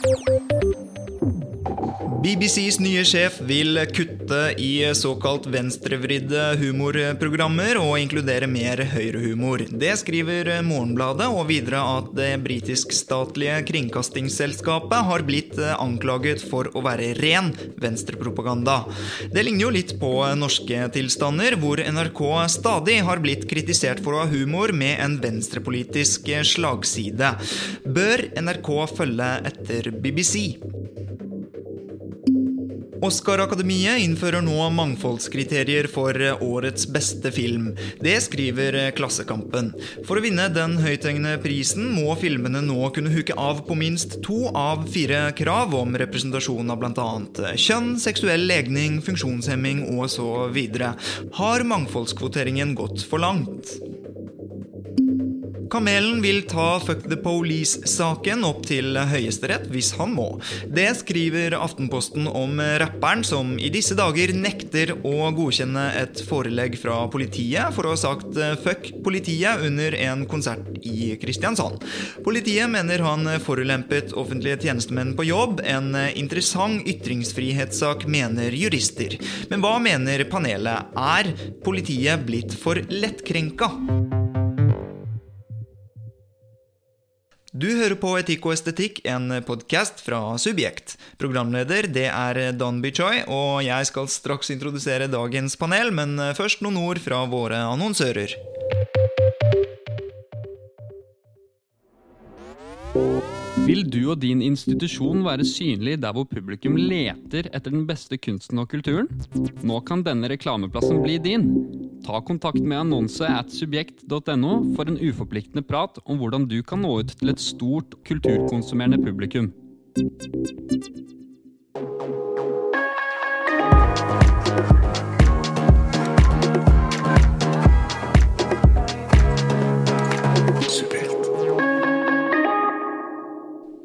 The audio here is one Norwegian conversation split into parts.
Música BBCs nye sjef vil kutte i såkalt venstrevridde humorprogrammer og inkludere mer høyrehumor. Det skriver Morgenbladet, og videre at det britisk-statlige kringkastingsselskapet har blitt anklaget for å være ren venstrepropaganda. Det ligner jo litt på norske tilstander, hvor NRK stadig har blitt kritisert for å ha humor med en venstrepolitisk slagside. Bør NRK følge etter BBC? Oscar-akademiet innfører nå mangfoldskriterier for årets beste film. Det skriver Klassekampen. For å vinne den høythengende prisen må filmene nå kunne huke av på minst to av fire krav om representasjon av bl.a. kjønn, seksuell legning, funksjonshemming og så videre. Har mangfoldskvoteringen gått for langt? Kamelen vil ta Fuck the Police-saken opp til Høyesterett hvis han må. Det skriver Aftenposten om rapperen som i disse dager nekter å godkjenne et forelegg fra politiet for å ha sagt fuck politiet under en konsert i Kristiansand. Politiet mener han forulempet offentlige tjenestemenn på jobb. En interessant ytringsfrihetssak, mener jurister. Men hva mener panelet? Er politiet blitt for lettkrenka? Du hører på Etikk og estetikk, en podkast fra Subjekt. Programleder det er Don Bichoy, og jeg skal straks introdusere dagens panel, men først noen ord fra våre annonsører. Vil du og din institusjon være synlig der hvor publikum leter etter den beste kunsten og kulturen? Nå kan denne reklameplassen bli din. Ta kontakt med annonse at subjekt.no for en uforpliktende prat om hvordan du kan nå ut til et stort kulturkonsumerende publikum.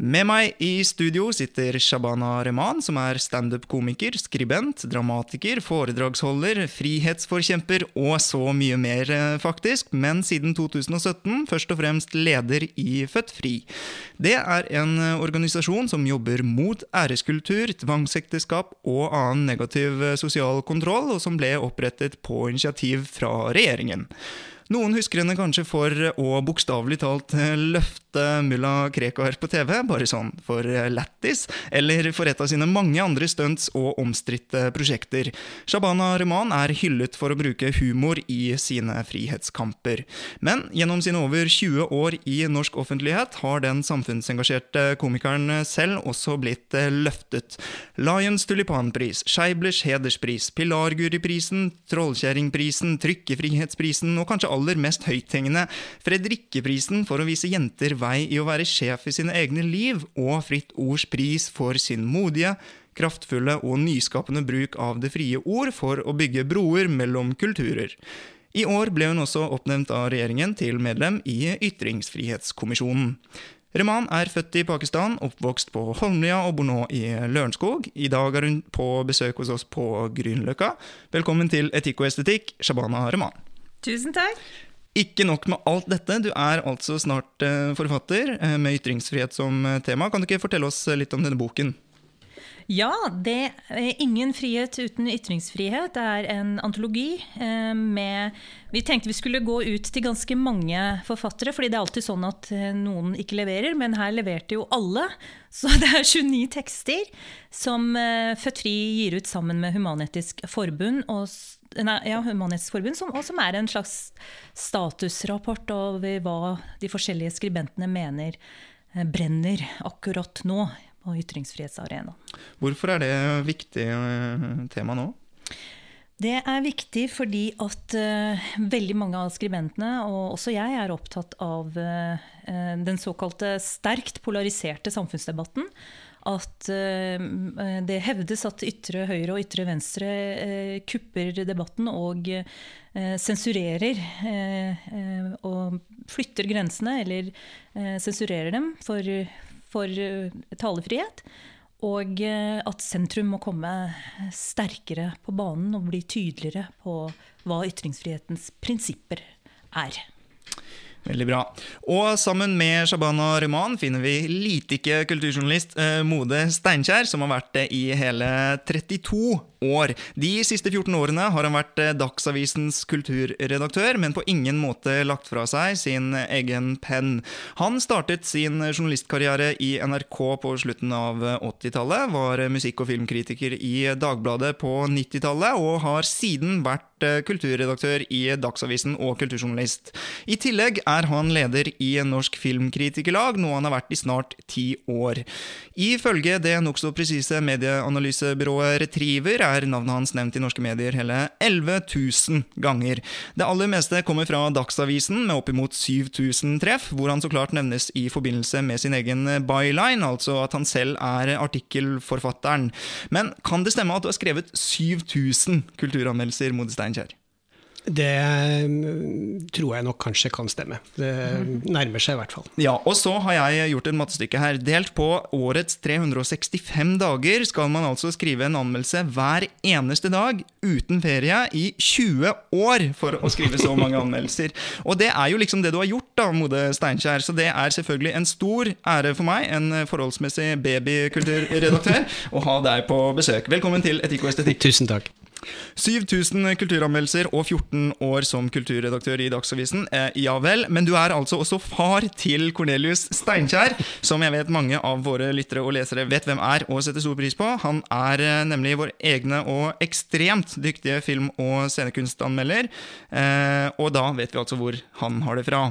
Med meg i studio sitter Shabana Rehman, som er standup-komiker, skribent, dramatiker, foredragsholder, frihetsforkjemper og så mye mer, faktisk, men siden 2017 først og fremst leder i Født Fri. Det er en organisasjon som jobber mot æreskultur, tvangsekteskap og annen negativ sosial kontroll, og som ble opprettet på initiativ fra regjeringen. Noen husker henne kanskje for å bokstavelig talt løfte mulla Krekar på TV, bare sånn for lættis, eller for et av sine mange andre stunts og omstridte prosjekter. Shabana Rehman er hyllet for å bruke humor i sine frihetskamper. Men gjennom sine over 20 år i norsk offentlighet har den samfunnsengasjerte komikeren selv også blitt løftet. Lions tulipanpris, Scheiblers hederspris, Pilarguriprisen, Trollkjerringprisen, Trykkefrihetsprisen og kanskje aller mest høythengende Fredrikkeprisen for å vise jenter vei i å være sjef i sine egne liv, og Fritt Ords pris for sin modige, kraftfulle og nyskapende bruk av det frie ord for å bygge broer mellom kulturer. I år ble hun også oppnevnt av regjeringen til medlem i Ytringsfrihetskommisjonen. Rehman er født i Pakistan, oppvokst på Holmlia og bor nå i Lørenskog. I dag er hun på besøk hos oss på Grünerløkka. Velkommen til Etikk og estetikk, Shabana Rehman. Tusen takk. Ikke nok med alt dette, du er altså snart forfatter med ytringsfrihet som tema. Kan du ikke fortelle oss litt om denne boken? Ja, det er 'Ingen frihet uten ytringsfrihet' er en antologi med Vi tenkte vi skulle gå ut til ganske mange forfattere, fordi det er alltid sånn at noen ikke leverer, men her leverte jo alle. Så det er 29 tekster som Født Fri gir ut sammen med Human-Etisk Forbund. og Nei, ja, Human-Etisk som, som er en slags statusrapport over hva de forskjellige skribentene mener brenner akkurat nå på ytringsfrihetsarenaen. Hvorfor er det viktig tema nå? Det er viktig fordi at uh, veldig mange av skribentene, og også jeg, er opptatt av uh, den såkalte sterkt polariserte samfunnsdebatten. At uh, det hevdes at ytre høyre og ytre venstre kupper debatten og sensurerer og flytter grensene, eller sensurerer dem for, for talefrihet. Og at sentrum må komme sterkere på banen og bli tydeligere på hva ytringsfrihetens prinsipper er. Veldig bra. Og sammen med Shabana Rehman finner vi litike kulturjournalist eh, Mode Steinkjer, som har vært det i hele 32 år. De siste 14 årene har han vært eh, Dagsavisens kulturredaktør, men på ingen måte lagt fra seg sin egen penn. Han startet sin journalistkarriere i NRK på slutten av 80-tallet, var musikk- og filmkritiker i Dagbladet på 90-tallet, og har siden vært eh, kulturredaktør i Dagsavisen og kulturjournalist. I tillegg er han leder i Norsk Filmkritikerlag, noe han har vært i snart ti år. Ifølge det nokså presise medieanalysebyrået Retriever er navnet hans nevnt i norske medier hele 11 000 ganger. Det aller meste kommer fra Dagsavisen, med oppimot 7000 treff, hvor han så klart nevnes i forbindelse med sin egen byline, altså at han selv er artikkelforfatteren. Men kan det stemme at du har skrevet 7000 kulturanmeldelser, Mode Steinkjer? Det mm, tror jeg nok kanskje kan stemme. Det nærmer seg i hvert fall. Ja, og så har jeg gjort et mattestykke her. Delt på årets 365 dager skal man altså skrive en anmeldelse hver eneste dag uten ferie i 20 år for å skrive så mange anmeldelser. Og det er jo liksom det du har gjort, da, Mode Steinkjer. Så det er selvfølgelig en stor ære for meg, en forholdsmessig babykulturredaktør, å ha deg på besøk. Velkommen til Etikk og estetikk. Tusen takk. 7000 kulturanmeldelser og 14 år som kulturredaktør i Dagsavisen. Eh, ja vel, men du er altså også far til Cornelius Steinkjer, som jeg vet mange av våre lyttere og lesere vet hvem er og setter stor pris på. Han er eh, nemlig vår egne og ekstremt dyktige film- og scenekunstanmelder. Eh, og da vet vi altså hvor han har det fra.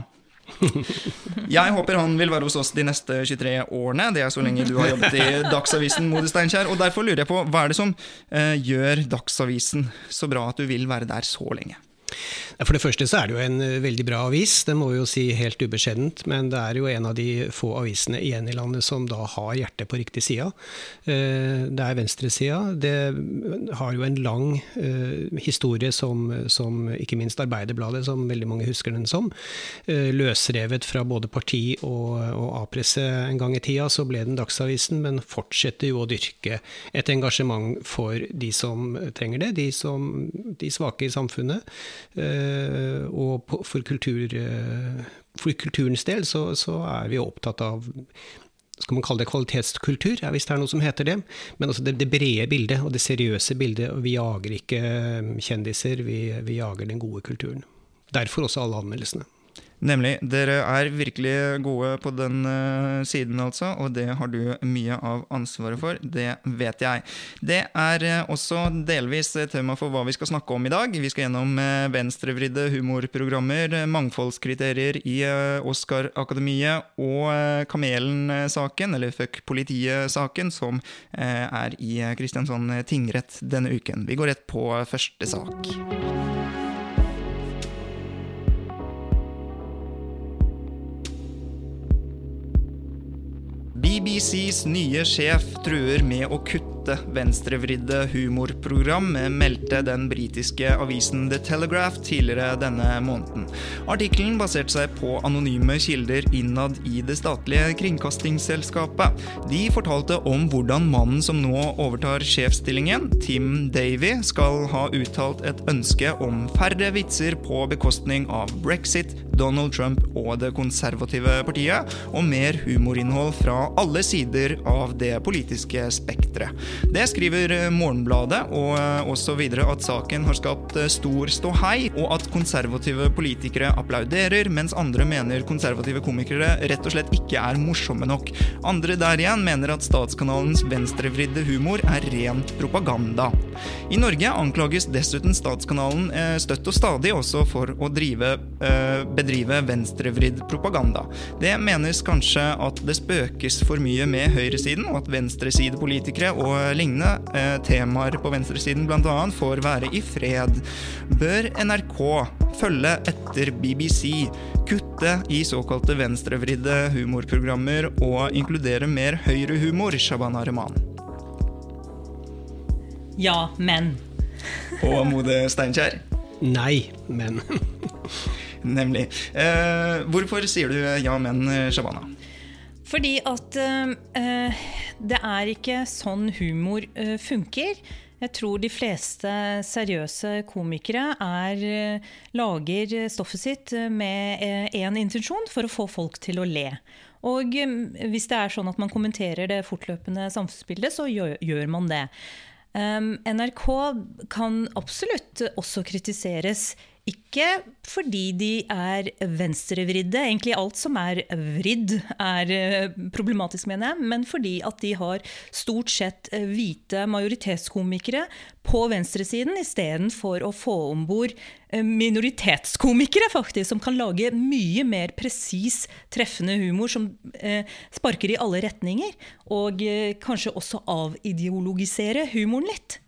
Jeg håper han vil være hos oss de neste 23 årene. Det er så lenge du har jobbet i Dagsavisen, Mode Steinkjer. Og derfor lurer jeg på, hva er det som eh, gjør Dagsavisen så bra at du vil være der så lenge? For det første så er det jo en eh, veldig bra avis, det må vi jo si helt ubeskjedent. Men det er jo en av de få avisene igjen i landet som da har hjertet på riktig side. Eh, det er venstresida. Det har jo en lang eh, historie som, som ikke minst Arbeiderbladet, som veldig mange husker den som. Løsrevet fra både parti og, og A-presse en gang i tida, så ble den Dagsavisen, men fortsetter jo å dyrke et engasjement for de som trenger det, de, som, de svake i samfunnet. Eh, og for, kultur, eh, for kulturens del så, så, er vi opptatt av skal man kalle det kvalitetskultur, hvis det er noe som heter det. Men altså det, det, brede bildet og det seriøse bildet. Vi jager ikke eh, kjendiser, vi, vi jager den gode kulturen. Derfor også alle anmeldelsene. Nemlig. Dere er virkelig gode på den uh, siden, altså, og det har du mye av ansvaret for. Det vet jeg. Det er uh, også delvis tema for hva vi skal snakke om i dag. Vi skal gjennom uh, venstrevridde humorprogrammer, mangfoldskriterier i Oscar-akademiet og Kamelen-saken, eller Fuck politiet-saken, som er i Kristiansand tingrett denne uken. Vi går rett på første sak. BBCs nye sjef truer med å kutte venstrevridde humorprogram, meldte den britiske avisen The Telegraph tidligere denne måneden. Artikkelen baserte seg på anonyme kilder innad i det statlige kringkastingsselskapet. De fortalte om hvordan mannen som nå overtar sjefsstillingen, Tim Davy, skal ha uttalt et ønske om færre vitser på bekostning av brexit, Donald Trump og det konservative partiet, og mer humorinnhold fra alle sider av det politiske spekteret. Det skriver Morgenbladet, og eh, også videre at saken har skapt eh, stor ståhei, og at konservative politikere applauderer, mens andre mener konservative komikere rett og slett ikke er morsomme nok. Andre der igjen mener at statskanalens venstrevridde humor er ren propaganda. I Norge anklages dessuten statskanalen eh, støtt og stadig også for å drive, bedrive venstrevridd propaganda. Det menes kanskje at det spøkes for mye med høyresiden, og at venstresidepolitikere og lignende eh, temaer på venstresiden bl.a. får være i fred. Bør NRK følge etter BBC, kutte i såkalte venstrevridde humorprogrammer og inkludere mer høyrehumor, Shabana Rehman? Ja, men. Og Mode Steinkjer? Nei, men. Nemlig. Eh, hvorfor sier du ja, men, Shabana? Fordi at øh, det er ikke sånn humor øh, funker. Jeg tror de fleste seriøse komikere er, lager stoffet sitt med én intensjon, for å få folk til å le. Og hvis det er sånn at man kommenterer det fortløpende samfunnsbildet, så gjør, gjør man det. Um, NRK kan absolutt også kritiseres ikke fordi de er venstrevridde, egentlig alt som er vridd er eh, problematisk, mener jeg, men fordi at de har stort sett eh, hvite majoritetskomikere på venstresiden istedenfor å få om bord eh, minoritetskomikere, faktisk, som kan lage mye mer presis, treffende humor som sparker i alle retninger. Og kanskje også avideologisere humoren litt.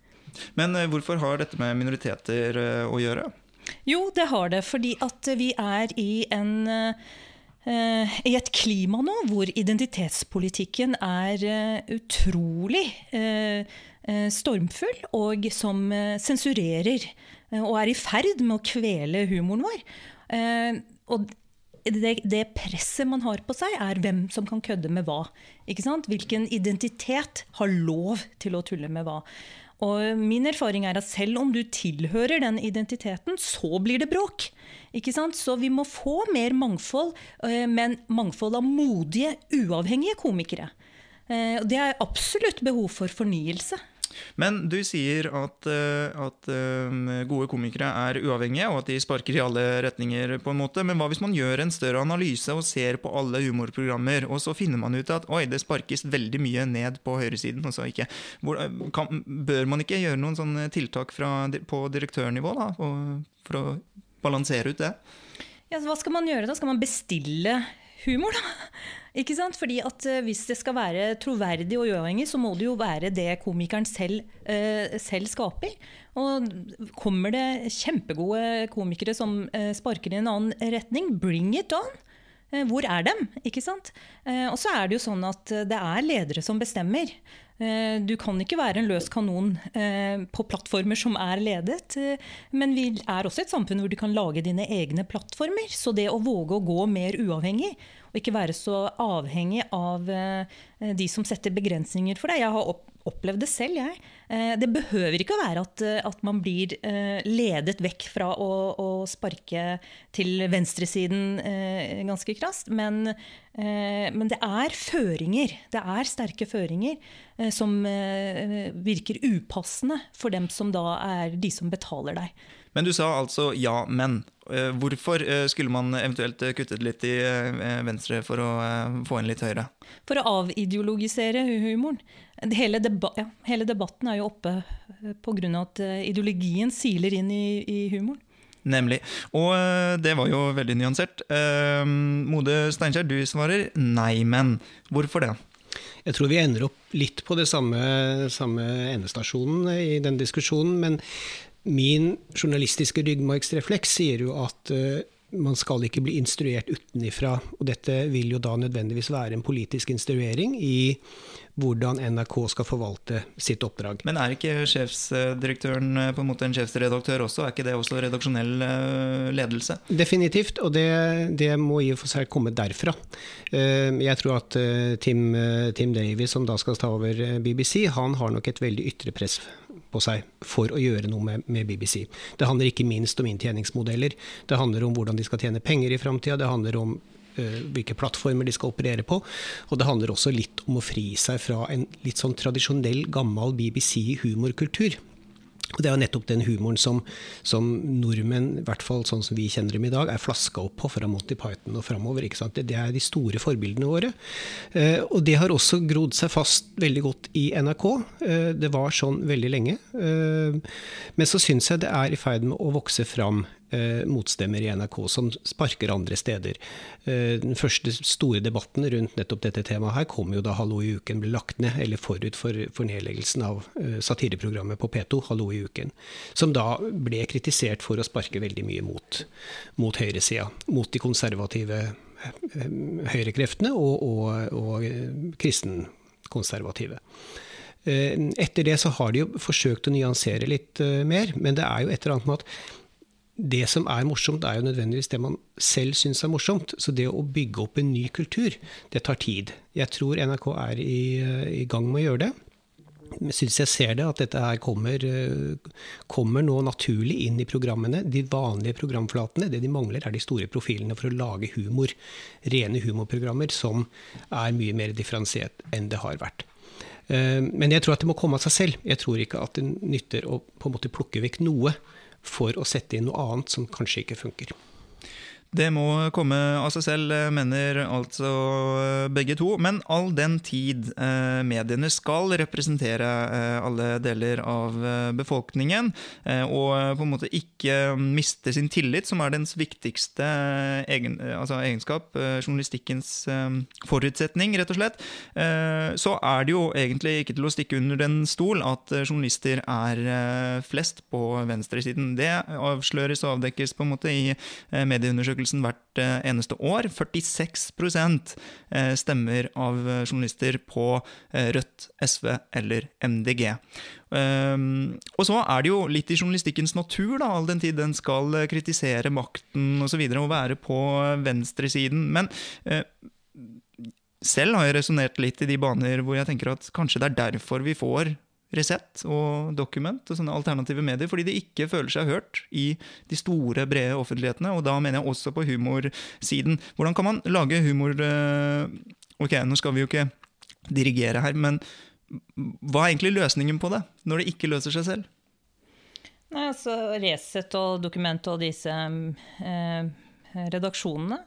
Men hvorfor har dette med minoriteter å gjøre? Jo, det har det. Fordi at vi er i en uh, i et klima nå hvor identitetspolitikken er uh, utrolig uh, stormfull, og som sensurerer og er i ferd med å kvele humoren vår. og det, det, presset man har på seg, er hvem som kan kødde med hva. Hvilken identitet har lov til å tulle med hva. Og min erfaring er at selv om du tilhører den identiteten, så blir det bråk. Ikke sant? Så vi må få mer mangfold, eh, men mangfold av modige, uavhengige komikere. Eh, det er absolutt behov for fornyelse. Men du sier at, eh, at, eh, gode komikere er uavhengige, og at de sparker i alle retninger. på en måte. Men hva hvis man gjør en større analyse og ser på alle humorprogrammer, og så finner man ut at oi, det sparkes veldig mye ned på høyresiden? og så ikke. Hvor, kan, bør man ikke gjøre noen sånne tiltak fra, på direktørnivå da, for å balansere ut det? Ja, hva skal man gjøre da? Skal man bestille humor, da? Ikke sant? Fordi at eh, Hvis det skal være troverdig og uavhengig, så må det jo være det komikeren selv, uh, selv skaper. Og kommer det kjempegode komikere som uh, sparker i en annen retning, bring it on! Hvor er dem? Ikke sant? og så er det jo sånn at det er ledere som bestemmer. Du kan ikke være en løs kanon på plattformer som er ledet. Men vi er også et samfunn hvor du kan lage dine egne plattformer. Så det å våge å gå mer uavhengig og ikke være så avhengig av eh, de som setter begrensninger for deg. Jeg har opplevd det selv, jeg. Eh, det behøver ikke å være at, eh, at man blir ledet vekk fra å, å sparke til venstresiden ganske krast, men, men det er føringer. Det er sterke føringer som virker upassende for dem som da er de som betaler deg. Men du sa altså ja, men. Eh, hvorfor eh, skulle man eventuelt eh, kuttet litt i venstre for å få inn litt høyre? For å avideologisere humoren. Hele, deba ja, hele debatten er jo oppe pga. at ideologien siler inn i, i humoren. Nemlig. Og det var jo veldig nyansert. Mode Steinkjer, du svarer nei, men. Hvorfor det? Jeg tror vi ender opp litt på det samme, samme endestasjonen i den diskusjonen. Men Min journalistiske ryggmargsrefleks sier jo at uh, man skal ikke bli instruert utenifra. Og dette vil jo da nødvendigvis være en politisk instruering i hvordan NRK skal forvalte sitt oppdrag. Men er ikke sjefsdirektøren eh, på en måte en sjefsredaktør også? Er ikke det også redaksjonell eh, ledelse? Definitivt, og det, det må i og for seg komme derfra. Jeg tror at Tim, Tim Davies, som da skal ta over BBC, han har nok et veldig ytre press på seg for å gjøre noe med, med, BBC. Det handler ikke minst om inntjeningsmodeller. Det handler om hvordan de skal tjene penger i framtida. Det handler om hvilke plattformer de skal operere på. Og det handler også litt om å fri seg fra en litt sånn tradisjonell, gammel BBC-humorkultur. Og Det er jo nettopp den humoren som, som, nordmenn, i hvert fall sånn som vi kjenner dem i dag, er flaska opp på fra Monty Python og framover. Det, det, er de store forbildene våre. Eh, og det har også grodd seg fast veldig godt i NRK. Eh, det var sånn veldig lenge. Eh, men så syns jeg det er i ferd med å vokse fram eh, motstemmer i NRK som sparker andre steder. Eh, den første store debatten rundt nettopp dette temaet her kom jo da Hallo i uken ble lagt ned, eller forut for, for nedleggelsen av eh, satireprogrammet på P2, Hallo i uken. Som da ble kritisert for å sparke veldig mye mot, mot høyresida. Mot de konservative eh, høyrekreftene og, og, og eh, kristenkonservative. Eh, etter det så har de jo forsøkt å nyansere litt mer, men det er jo et eller annet med at det som er morsomt, er jo nødvendigvis det man selv syns er morsomt. Så det å bygge opp en ny kultur, det tar tid. Jeg tror NRK er i, i gang med å gjøre det. Jeg syns jeg ser det, at dette her kommer, kommer, nå naturlig inn i programmene. De vanlige programflatene. Det de mangler, er de store profilene for å lage humor. Rene humorprogrammer som er mye mer differensiert enn det har vært. Men jeg tror at det må komme av seg selv. Jeg tror ikke at det nytter å på en måte plukke vekk noe for å sette inn noe annet som kanskje ikke funker. Det må komme av seg selv, eh, mener altså eh, begge to. Men all den tid eh, mediene skal representere alle deler av befolkningen, og på en måte ikke miste sin tillit, som er dens viktigste egen, altså egenskap, journalistikkens forutsetning, rett og slett, så er det jo egentlig ikke til å stikke under den stol at journalister er flest på venstresiden. Det avsløres og avdekkes på en måte i medieundersøkelser undersøkelsen hvert eh, eneste år. 46 eh, stemmer av journalister på eh, Rødt, SV eller MDG. Um, og så er det jo litt i journalistikkens natur, da, all den tid den skal kritisere makten osv. Og, så videre, og være på venstresiden. Men selv har jeg resonnert litt i de baner hvor jeg tenker at kanskje det er derfor vi får Resett og Document og sånne alternative medier, fordi de ikke føler seg hørt i de store, brede offentlighetene. Og da mener jeg også på humorsiden. Hvordan kan man lage humor eh, Ok, nå skal vi jo ikke dirigere her, men hva er egentlig løsningen på det, når det ikke løser seg selv? Nei, altså Resett og Dokument og disse eh, redaksjonene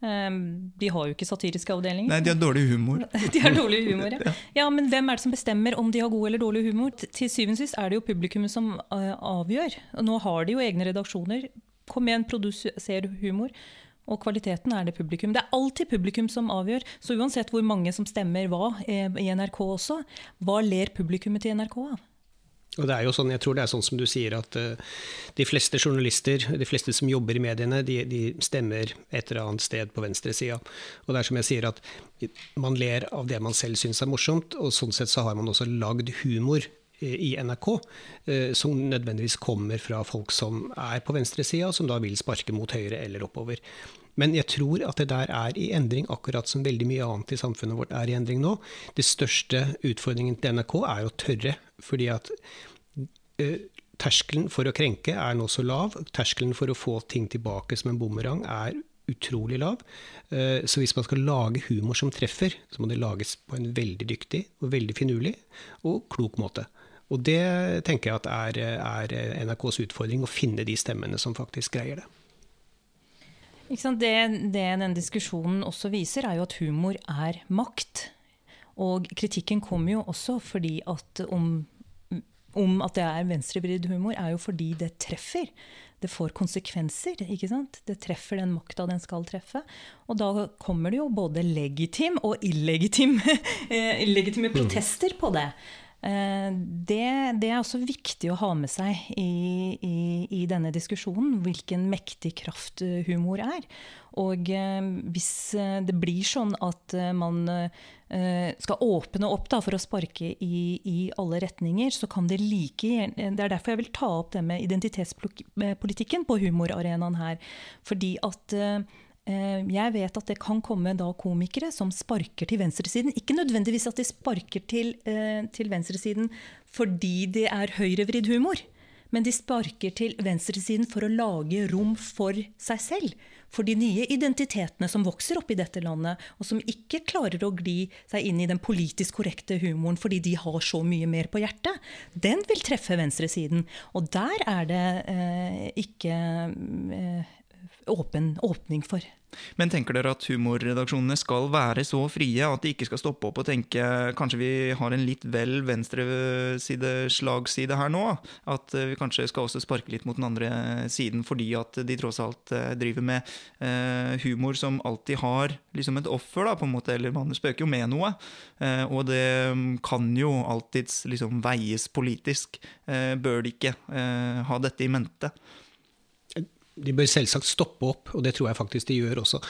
de har jo ikke satiriske avdelinger. Nei, de har dårlig humor. de har dårlig humor, ja. ja. Men hvem er det som bestemmer om de har god eller dårlig humor? Til syvende og sist er det jo publikummet som eh, avgjør. Nå har de jo egne redaksjoner. Kom igjen, produser humor. Og kvaliteten er det publikum. Det er alltid publikum som avgjør. Så uansett hvor mange som stemmer hva eh, i NRK også, hva ler publikummet til NRK av? Og det er jo sånn, jeg tror det er sånn som du sier, at uh, de fleste journalister, de fleste som jobber i mediene, de, de stemmer et eller annet sted på venstresida. Og det er som jeg sier, at man ler av det man selv syns er morsomt, og sånn sett så har man også lagd humor eh, i NRK, uh, som nødvendigvis kommer fra folk som er på venstresida, som da vil sparke mot høyre eller oppover. Men jeg tror at det der er i endring, akkurat som veldig mye annet i samfunnet vårt er i endring nå. Det største utfordringen til NRK er å tørre, fordi at uh, terskelen for å krenke er nå så lav. Terskelen for å få ting tilbake som en bumerang er utrolig lav. Uh, så hvis man skal lage humor som treffer, så må det lages på en veldig dyktig og veldig finurlig og klok måte. Og det tenker jeg at er, er NRKs utfordring, å finne de stemmene som faktisk greier det. Det, det den diskusjonen også viser, er jo at humor er makt. Og kritikken kommer jo også fordi at om, om at det er venstrevridd humor, er jo fordi det treffer. Det får konsekvenser. ikke sant? Det treffer den makta den skal treffe. Og da kommer det jo både legitim og illegitim, eh, illegitime protester på det. Eh, det, det, er også viktig å ha med seg i, i, i, denne diskusjonen, hvilken mektig kraft eh, humor er. Og eh, hvis det blir sånn at man skal åpne opp da, for å sparke i, i, alle retninger, så kan det like Det er derfor jeg vil ta opp det med identitetspolitikken på humorarenaen her. Fordi at Eh, jeg vet at det kan komme komikere som sparker til venstresiden. Ikke nødvendigvis at de sparker til, eh, til venstresiden fordi det er høyrevridd humor. Men de sparker til venstresiden for å lage rom for seg selv. For de nye identitetene som vokser opp i dette landet, og som ikke klarer å gli seg inn i den politisk korrekte humoren fordi de har så mye mer på hjertet, den vil treffe venstresiden. Og der er det eh, ikke eh, åpen åpning for. Men tenker dere at humorredaksjonene skal være så frie at de ikke skal stoppe opp og tenke kanskje vi har en litt vel venstreside-slagside her nå? At vi kanskje skal også sparke litt mot den andre siden fordi at de tross alt eh, driver med eh, humor som alltid har liksom et offer, da, på en måte, eller man spøker jo med noe. Eh, og det kan jo alltids liksom veies politisk. Eh, bør de ikke eh, ha dette i mente? De bør selvsagt stoppe opp, og det tror jeg faktisk de gjør også.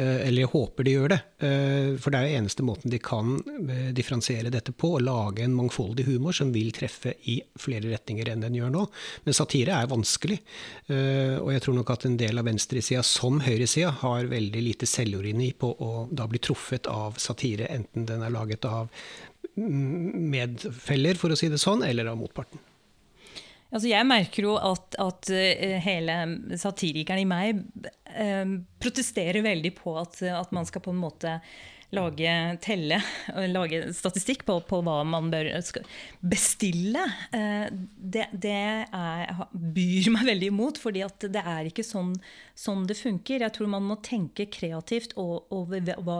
Eh, eller jeg håper de gjør det. Eh, for det er jo eneste måten de kan eh, differensiere dette på, å lage en mangfoldig humor som vil treffe i flere retninger enn den gjør nå. Men satire er vanskelig. Og jeg tror nok at en del av venstresida, som høyresida, har veldig lite selvironi på å da bli truffet av satire, enten den er laget av medfeller, for å si det sånn, eller av motparten. Altså jeg merker jo at, at uh, hele satirikeren i meg eh, protesterer veldig på at, at, man skal på en måte lage telle lage statistikk på, på hva man bør bestille. Eh, det, det er, byr meg veldig imot, fordi det er ikke sånn, sånn, det funker. Jeg tror man må tenke kreativt over hva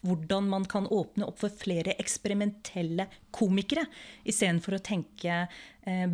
hvordan man kan åpne opp for flere eksperimentelle komikere, istedenfor å tenke eh,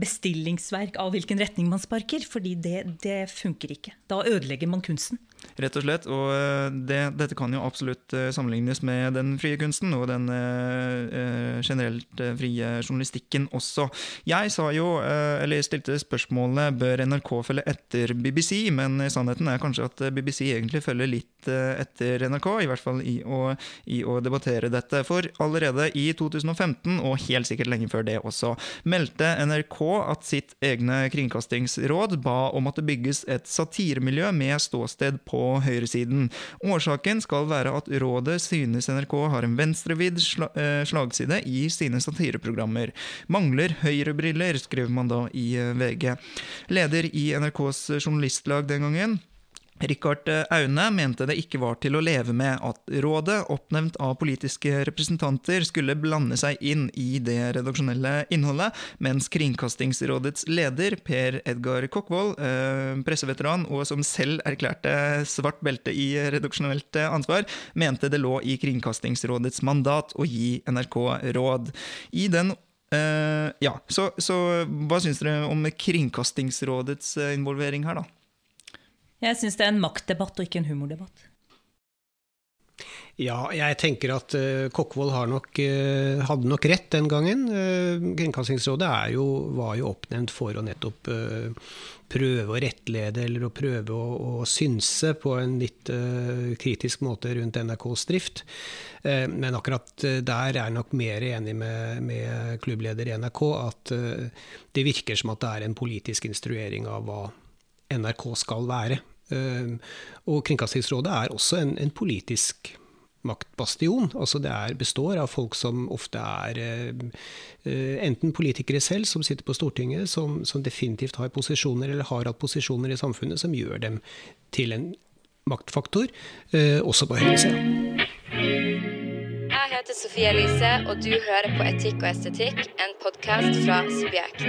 bestillingsverk av hvilken retning man sparker. fordi det, det funker ikke. Da ødelegger man kunsten. Rett og slett. Og eh, det, dette kan jo absolutt eh, sammenlignes med den frie kunsten og den eh, generelt frie journalistikken også. Jeg sa jo, eh, eller stilte spørsmålet bør NRK følge etter BBC, men sannheten er kanskje at BBC egentlig følger litt etter NRK, i hvert fall i å, i å, debattere dette. For allerede i 2015, og helt sikkert lenge før det også, meldte NRK at sitt egne kringkastingsråd ba om at det bygges et satiremiljø med ståsted på høyresiden. Årsaken skal være at rådet synes NRK har en venstrevidd eh, slagside i sine satireprogrammer. Mangler høyrebriller, skriver man da i eh, VG. Leder i NRKs journalistlag den gangen, Rikard eh, Aune mente det ikke var til å leve med at rådet, oppnevnt av politiske representanter, skulle blande seg inn i det redaksjonelle innholdet, mens Kringkastingsrådets leder, Per Edgar Kokkvold, eh, presseveteran og som selv erklærte svart belte i redaksjonelt ansvar, mente det lå i Kringkastingsrådets mandat å gi NRK råd. I den ja, så, så hva syns dere om Kringkastingsrådets involvering her, da? Jeg syns det er en maktdebatt og ikke en humordebatt. Ja, jeg tenker at uh, Kokkvold nok, uh, hadde nok rett den gangen. Uh, Kringkastingsrådet jo, var jo oppnevnt for å nettopp uh, prøve å rettlede eller å prøve å, å synse på en litt kritisk måte rundt NRKs drift. men akkurat der er jeg nok mer enig med, med klubbleder i NRK at det virker som at det er en politisk instruering av hva NRK skal være. Ehm, og Kringkastingsrådet er også en, en politisk maktbastion. Altså det er, består av folk som ofte er uh, enten politikere selv, som sitter på Stortinget, som, som, definitivt har posisjoner, eller har hatt posisjoner i samfunnet som gjør dem til en maktfaktor, uh, også på høyresida. Jeg heter Sofie Elise, og du hører på Etikk og estetikk, en podkast fra Subjekt.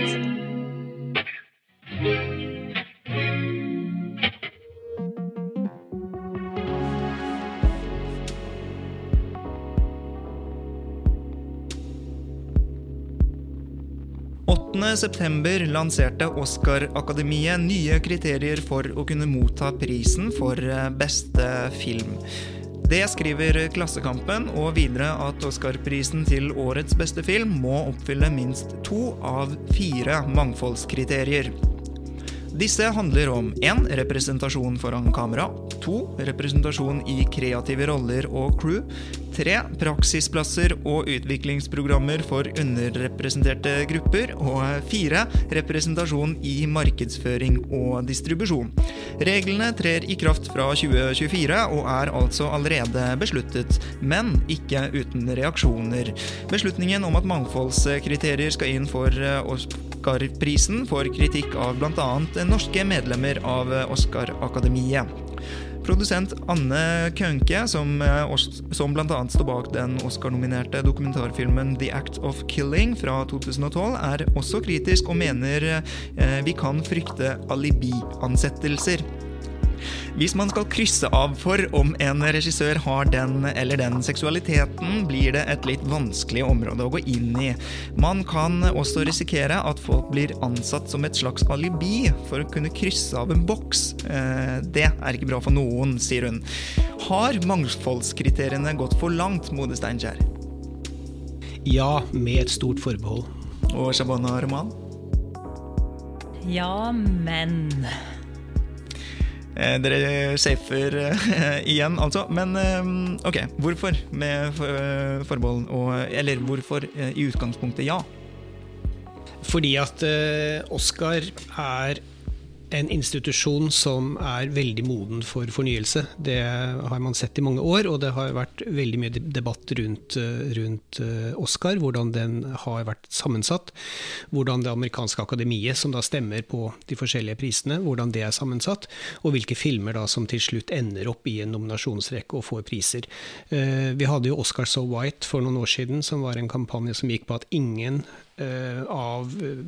8.9 lanserte Oscar-akademiet nye kriterier for å kunne motta prisen for eh, beste film. Det skriver Klassekampen, og videre at Oscar-prisen til årets beste film må oppfylle minst to av fire mangfoldskriterier. Disse handler om 1. Representasjon foran kamera. 2. Representasjon i kreative roller og crew. 3. Praksisplasser og utviklingsprogrammer for underrepresenterte grupper. Og 4. Representasjon i markedsføring og distribusjon. Reglene trer i kraft fra 2024 og er altså allerede besluttet, men ikke uten reaksjoner. Beslutningen om at mangfoldskriterier skal inn for Oscar-prisen får kritikk av bl.a. norske medlemmer av Oscar-akademiet. Produsent Anne Kønke, som, eh, som bl.a. står bak den Oscar-nominerte dokumentarfilmen 'The Act of Killing' fra 2012, er også kritisk og mener eh, vi kan frykte alibi-ansettelser. Hvis man skal krysse av for om en regissør har den eller den seksualiteten, blir det et litt vanskelig område å gå inn i. Man kan også risikere at folk blir ansatt som et slags alibi for å kunne krysse av en boks. Eh, det er ikke bra for noen, sier hun. Har mangfoldskriteriene gått for langt, Mode Steinkjer? Ja, med et stort forbehold. Og Shabana Roman? Ja, men dere safer eh, igjen, altså. Men eh, ok, hvorfor med forbehold? eller hvorfor i utgangspunktet ja? Fordi at Oscar er en institusjon som er veldig moden for fornyelse. Det har man sett i mange år, og det har vært veldig mye debatt rundt, rundt eh, Oscar, hvordan den har vært sammensatt. Hvordan det amerikanske akademiet, som da stemmer på de forskjellige prisene, hvordan det er sammensatt. Og hvilke filmer da som til slutt ender opp i en nominasjonsrekke og får priser. Eh, vi hadde jo Oscar So White for noen år siden, som var en kampanje som gikk på at ingen Eh, av eh,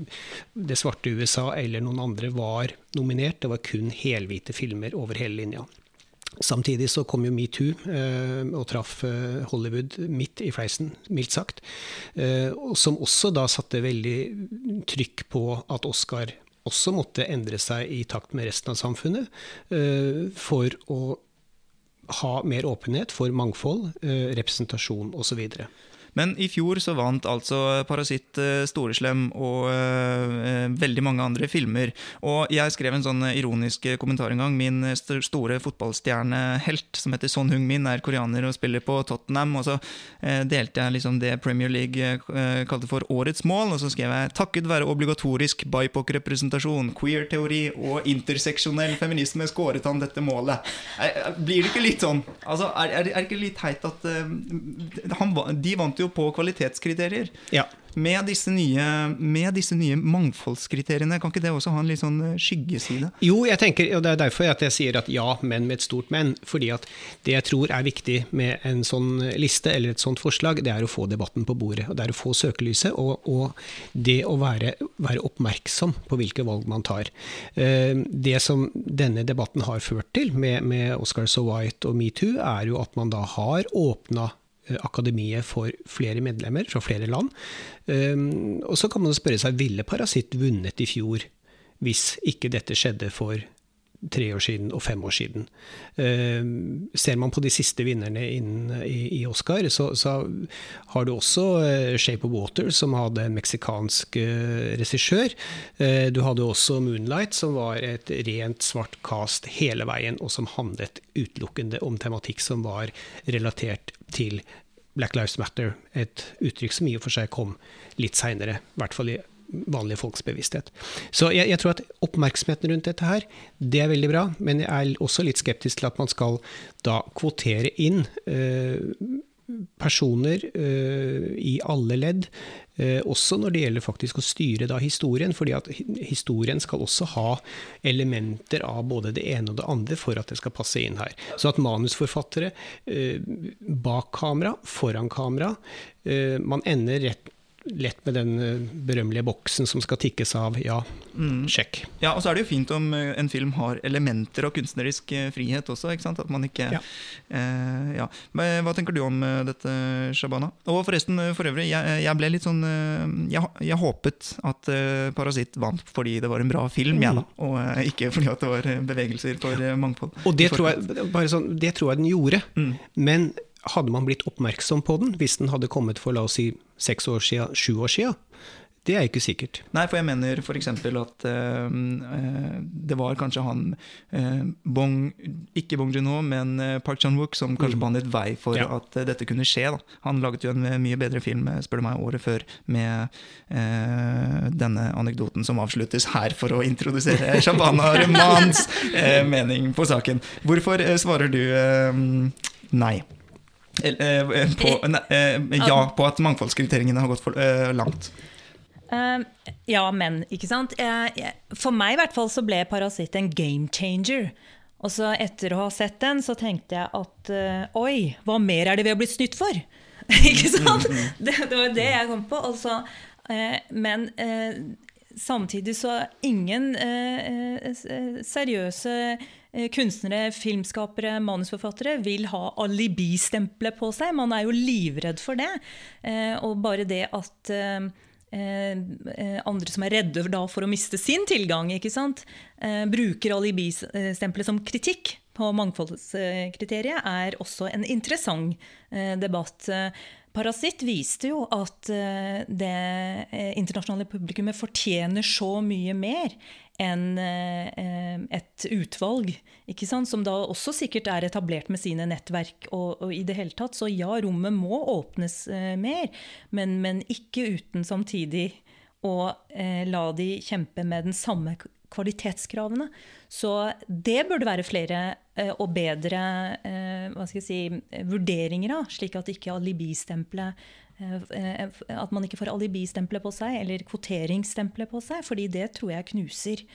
det svarte USA eller noen andre var nominert. Det var kun helhvite filmer over hele linja. Samtidig så kom jo metoo eh, og traff Hollywood midt i fleisen, mildt sagt. Som også da satte veldig trykk på at Oscar også måtte endre seg i takt med resten av samfunnet for å ha mer åpenhet for mangfold, representasjon osv. Men i fjor så vant altså 'Parasitt', uh, 'Storeslem' og uh, veldig mange andre filmer. Og jeg skrev en sånn ironisk kommentar en gang. Min store fotballstjernehelt, som heter Son Hung-min, er koreaner og spiller på Tottenham. Og så uh, delte jeg liksom det Premier League kalte for årets mål, og så skrev jeg 'takket være obligatorisk BIPOC-representasjon, queer-teori og interseksjonell feminisme skåret han dette målet'. Blir det ikke litt sånn? Altså, er, er, det ikke litt teit at han, de vant jo på kvalitetskriterier. Ja. Med disse, nye, med disse nye mangfoldskriteriene, kan ikke det også ha en litt sånn eh, skyggeside? Jo, jeg tenker, og det er derfor jeg sier at ja, men med et stort men. Fordi at det jeg tror er viktig med en sånn liste eller et sånt forslag, det er å få debatten på bordet. og Det er å få søkelyset, og, og det å være, være, oppmerksom på hvilke valg man tar. Eh, det som denne debatten har ført til med, med Oscar So White og metoo, er jo at man da har åpna akademiet for flere medlemmer fra flere land. Ehm, og så kan man spørre seg ville Parasitt vunnet i fjor hvis ikke dette skjedde for tre år siden og fem år siden. Uh, ser man på de siste vinnerne inn i, Oscar, så, har du også uh, Shape of Water, som hadde en meksikansk uh, regissør. du hadde også Moonlight, som var et rent svart cast hele veien, og som handlet utelukkende om tematikk som var relatert til Black Lives Matter, et uttrykk som i og for seg kom litt seinere, i hvert fall i vanlige folks bevissthet. Så jeg, jeg, tror at oppmerksomheten rundt dette her, det er veldig bra, men jeg er også litt skeptisk til at man skal da kvotere inn eh, personer uh, i alle ledd, uh, også når det gjelder faktisk å styre da historien, fordi at historien skal også ha elementer av både det ene og det andre for at det skal passe inn her. Så at manusforfattere uh, bak kamera, foran kamera, man ender rett lett med den eh, berømmelige boksen som skal tikkes av. Ja, mm. sjekk. Ja, Og så er det jo fint om eh, en film har elementer av kunstnerisk eh, frihet også. ikke sant? At man ikke ja. Eh, ja. Hva tenker du om dette, Shabana? Og forresten, for øvrig, jeg, jeg ble litt sånn jeg, jeg, håpet at Parasitt vant fordi det var en bra film, jeg, da. Mm. Og ikke fordi at det var bevegelser for mangfold. Og det, tror jeg, bare sånn, det tror jeg den gjorde. Mm. Men hadde man blitt oppmerksom på den hvis den hadde kommet for la oss si seks år siden, sju år siden? Det er ikke sikkert. Nei, for jeg mener f.eks. at uh, det var kanskje han uh, Bong, Ikke Bong Joon-ho, men Park Chan-wook som kanskje mm. banet vei for ja. at uh, dette kunne skje. Da. Han laget jo en mye bedre film spør du meg, året før med denne anekdoten som avsluttes her for å introdusere Shabana Remans mening på saken. Hvorfor svarer du nei? Eh, eh, på, eh, ja på at mangfoldskriteriene har gått for langt. Uh, ja, men, ikke sant. For meg i hvert fall så ble 'Parasitt' en game changer. Og så etter å ha sett den, så tenkte jeg at oi, hva mer er det vi har blitt snytt for? ikke sant? Mm, mm, mm. Det, det, var det jeg kom på. Altså, uh, men samtidig så ingen seriøse kunstnere, filmskapere, manusforfattere vil ha alibistempelet på seg. Man er jo livredd for det. Eh, og bare det at eh, andre som er redde for å miste sin tilgang, bruker alibistempelet som kritikk på mangfoldskriteriet, er også en interessant debatt. Parasitt viste jo at det internasjonale publikummet fortjener så mye mer en, eh, et utvalg, som da også sikkert er etablert med sine nettverk. Og, og, i det hele tatt, Så ja, rommet må åpnes eh, mer, men, men, ikke uten samtidig og eh, la de kjempe med den samme kvalitetskravene. Så det burde være flere eh, og bedre eh, si, vurderinger av, slik at ikke eh, at man ikke får alibistempelet på seg, eller kvoteringsstempelet på seg, fordi det tror jeg knuser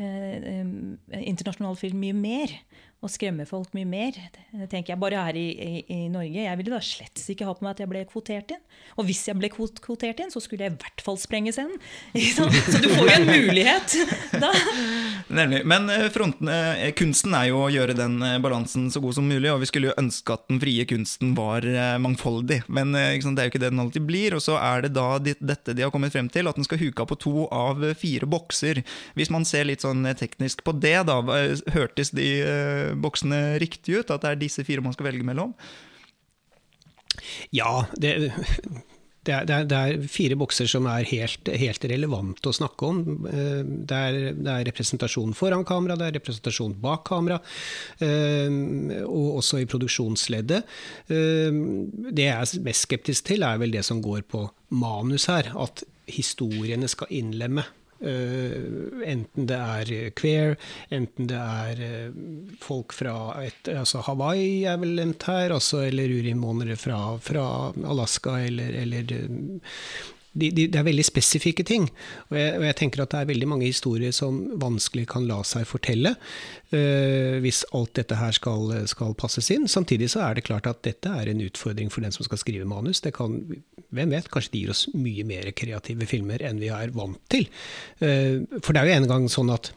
internasjonal film mye mer og skremme folk mye mer. Det tenker jeg Bare her i, i, i, Norge. Jeg ville da slett ikke ha på meg at jeg ble kvotert inn. Og hvis jeg ble kvotert inn, så skulle jeg i hvert fall sprenge scenen. Så du får jo en mulighet da. Nemlig. Men eh, fronten, eh, kunsten er jo å gjøre den eh, balansen så god som mulig, og vi skulle jo ønske at den frie kunsten var mangfoldig. Men det er jo ikke det den alltid blir. Og så er det da dette de har kommet frem til, at den skal huke på to av fire bokser. Hvis man ser litt sånn teknisk på det, da, hørtes de boksene riktig ut? At det er disse fire man skal velge mellom? Ja, det, det, er, det er, fire bokser som er helt, helt relevante å snakke om. Eh, det er, det er, representasjon foran kamera, det er representasjon bak kamera, eh, og også i produksjonsleddet. Eh, det jeg er mest skeptisk til, er vel det som går på manus her. At historiene skal innlemme enten det er queer, enten det er uh, folk fra et, altså Hawaii er vel nevnt her, altså, eller urinnvånere fra, fra, Alaska, eller, eller uh, de, de, det er veldig spesifikke ting. Og jeg, og jeg, tenker at det er veldig mange historier som vanskelig kan la seg fortelle uh, hvis alt dette her skal, skal, passes inn. Samtidig så er det klart at dette er en utfordring for den som skal skrive manus. Det kan, hvem vet, kanskje det gir oss mye mer kreative filmer enn vi er vant til. Uh, for det er jo en gang sånn at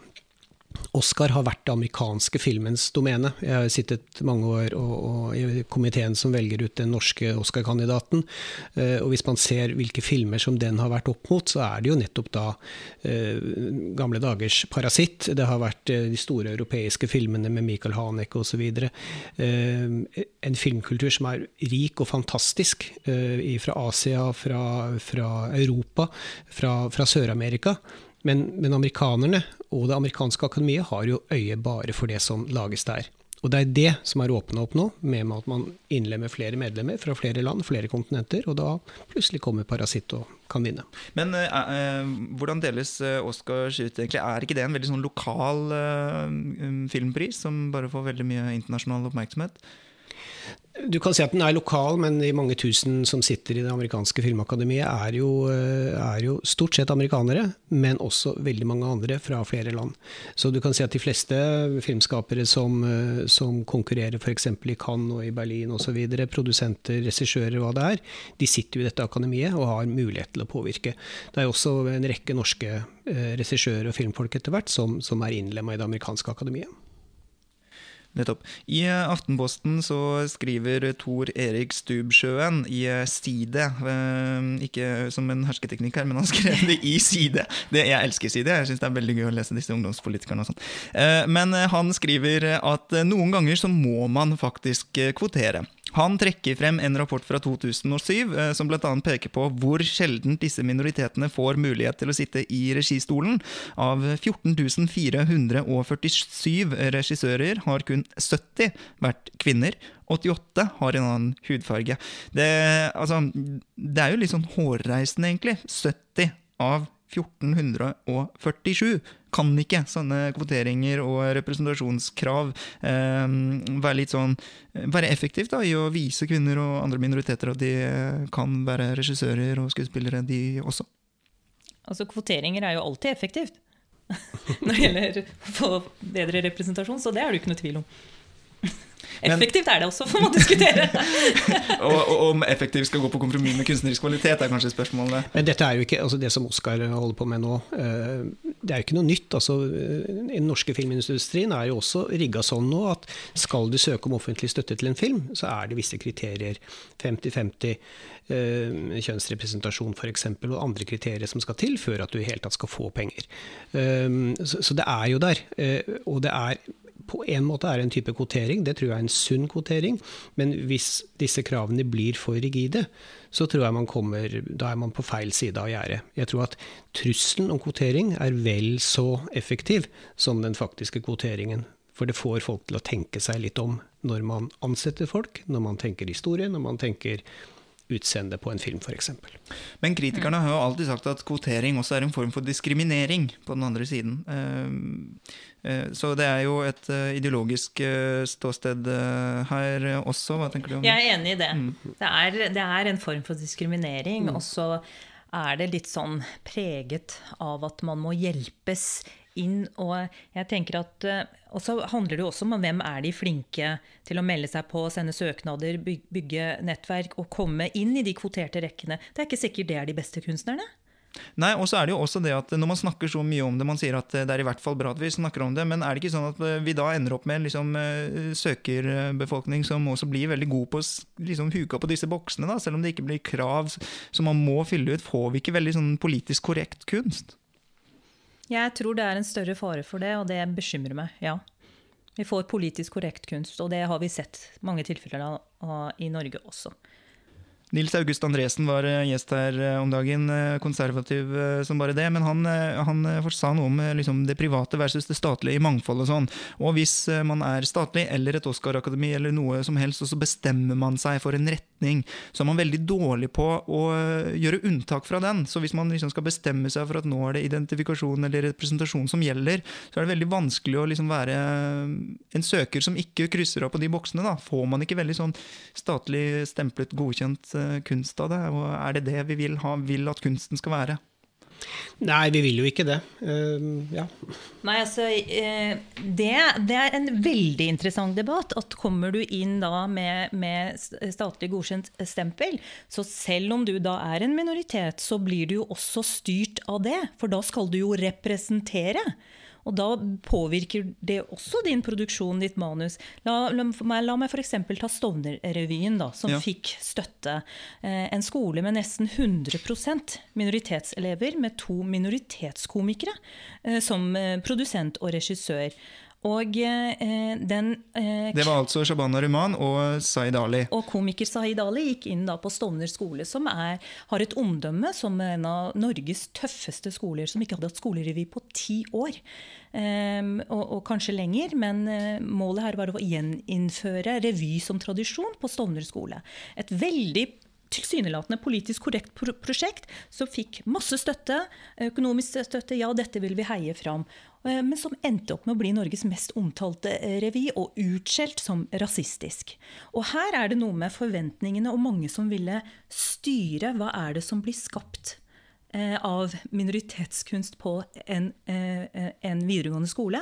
Oscar har vært det amerikanske filmens domene. Jeg har sittet mange år og, og i komiteen som velger ut den norske Oscar-kandidaten. Uh, og hvis man ser hvilke filmer som den har vært opp mot, så er det jo nettopp da uh, gamle dagers 'Parasitt'. Det har vært uh, de store europeiske filmene med Michael Haneke osv. Uh, en filmkultur som er rik og fantastisk fra Asia, fra, fra Europa, fra, fra Sør-Amerika. Men, men, amerikanerne og det amerikanske akademiet har jo øye bare for det som lages der. Og det er det som er åpna opp nå, med at man innlemmer flere medlemmer fra flere land, flere kontinenter, og da plutselig kommer Parasitt og kan vinne. Men eh, eh hvordan deles eh, Oscars ut, egentlig? Er ikke det en veldig sånn lokal eh, filmpris, som bare får veldig mye internasjonal oppmerksomhet? Du kan si at den er lokal, men de mange tusen som sitter i det amerikanske filmakademiet, er jo, eh, er jo, stort sett amerikanere, men også veldig mange andre fra flere land. Så du kan si at de fleste filmskapere som, eh, som konkurrerer f.eks. i Cannes og i Berlin osv., produsenter, regissører, hva det er, de sitter jo i dette akademiet og har mulighet til å påvirke. Det er også en rekke norske eh, regissører og filmfolk etter hvert som, som er innlemma i det amerikanske akademiet. Nettopp. I eh, Aftenposten så skriver Tor Erik Stubsjøen i eh, Side eh, Ikke som en hersketeknikk her, men han skrev det i Side. Det, jeg elsker Side. Jeg syns det er veldig gøy å lese disse ungdomspolitikerne og sånn. Men han skriver at noen ganger så må man faktisk kvotere. Han trekker frem en rapport fra 2007 eh, som bl.a. peker på hvor sjelden disse minoritetene får mulighet til å sitte i registolen. Av 14 447 regissører har kun 70 vært kvinner. 88 har en annen hudfarge. Det, altså, det er jo litt sånn hårreisende, egentlig. 70 av 1447 kan ikke sånne kvoteringer og representasjonskrav eh, være litt sånn være effektivt da, i å vise kvinner og andre minoriteter at de eh, kan være regissører og skuespillere, de også? Altså, Kvoteringer er jo alltid effektivt når det gjelder å få bedre representasjon, så det er det ikke noe tvil om. Effektivt er det også, får man diskutere. og, og, om effektivt skal gå på kompromiss med kunstnerisk kvalitet, er kanskje spørsmålet. Men dette er jo ikke, altså Det som Oskar holder på med nå, eh, det er jo ikke noe nytt. altså Den norske filmindustrien er jo også rigga sånn nå at skal du søke om offentlig støtte til en film, så er det visse kriterier. 50-50 eh, kjønnsrepresentasjon f.eks., og andre kriterier som skal til før at du i hele tatt skal få penger. Så, det er jo der. Og det er på en måte er en type kvotering. Det tror jeg er en sunn kvotering. Men hvis disse kravene blir for rigide, så tror jeg man kommer Da er man på feil side av gjerdet. Jeg tror at trusselen om kvotering er vel så effektiv som den faktiske kvoteringen. For det får folk til å tenke seg litt om når man ansetter folk, når man tenker historie, når man tenker utseendet på en film, f.eks. Men kritikerne har jo alltid sagt at kvotering også er en form for diskriminering på den andre siden. Så det er jo et ideologisk ståsted her også. Hva tenker du om det? Jeg er enig i det. Mm. Det, er, det, er, en form for diskriminering. Mm. Og så er det litt sånn preget av at man må hjelpes inn. Og jeg tenker at eh, og så handler det jo også om hvem er de flinke til å melde seg på, sende søknader, bygge nettverk og komme inn i de kvoterte rekkene. Det er ikke sikkert det er de beste kunstnerne. Nei, og så er det jo også det at Når man snakker så mye om det, man sier at det er i hvert fall bra at vi snakker om det, men er det ikke sånn at vi da ender opp med en liksom, eh, søkerbefolkning som også blir veldig god på å liksom, huke på disse boksene, da, selv om det ikke blir krav som man må fylle ut? Får vi ikke veldig sånn politisk korrekt kunst? Jeg tror det er en større fare for det, og det bekymrer meg. ja. Vi får politisk korrekt kunst, og det har vi sett mange tilfeller av i Norge også. Nils August Andresen var eh, gjest her eh, om dagen, eh, konservativ som bare det. Men han, han sa noe om liksom, det private versus det statlige i mangfold og sånn. Og hvis man er statlig eller et Oscar-akademi eller noe som helst, og så bestemmer man seg for en retning, så er man veldig dårlig på å gjøre unntak fra den. Så hvis man liksom skal bestemme seg for at nå er det identifikasjon eller representasjon som gjelder, så er det veldig vanskelig å liksom være en søker som ikke krysser av på de boksene. Da. Får man ikke veldig sånn statlig stemplet godkjent kunst av det? Og er det det vi vil, ha, vil at kunsten skal være? Nei, vi vil jo ikke det. Uh, ja. Nei, altså, uh, det, det, er en veldig interessant debatt. at Kommer du inn da med, med, statlig godkjent stempel, så selv om du da er en minoritet, så blir du jo også styrt av det. For da skal du jo representere. Og da påvirker det også din produksjon, ditt manus. La, la, la meg f.eks. ta Stovner-revyen, som ja. fikk støtte. Eh, en skole med nesten 100% minoritetselever, med to minoritetskomikere eh, som eh, produsent og regissør. Og eh, den eh, Det var altså Shabana Ruman og Zaid Ali. Og komiker Zaid Ali gikk inn da på Stovner skole, som er, har et omdømme som en av Norges tøffeste skoler, som ikke hadde hatt skolerevy på ti år. Um, og, og, kanskje lenger, men uh, målet her var å gjeninnføre revy som tradisjon på Stovner skole. Et veldig tilsynelatende politisk korrekt prosjekt som fikk masse støtte, økonomisk støtte. Ja, dette vil vi heie fram. Eh, men som endte opp med å bli Norges mest omtalte eh, revy, og utskjelt som rasistisk. Og her er det noe med forventningene og mange som ville styre hva er det som blir skapt av minoritetskunst på en, eh, en, videregående skole.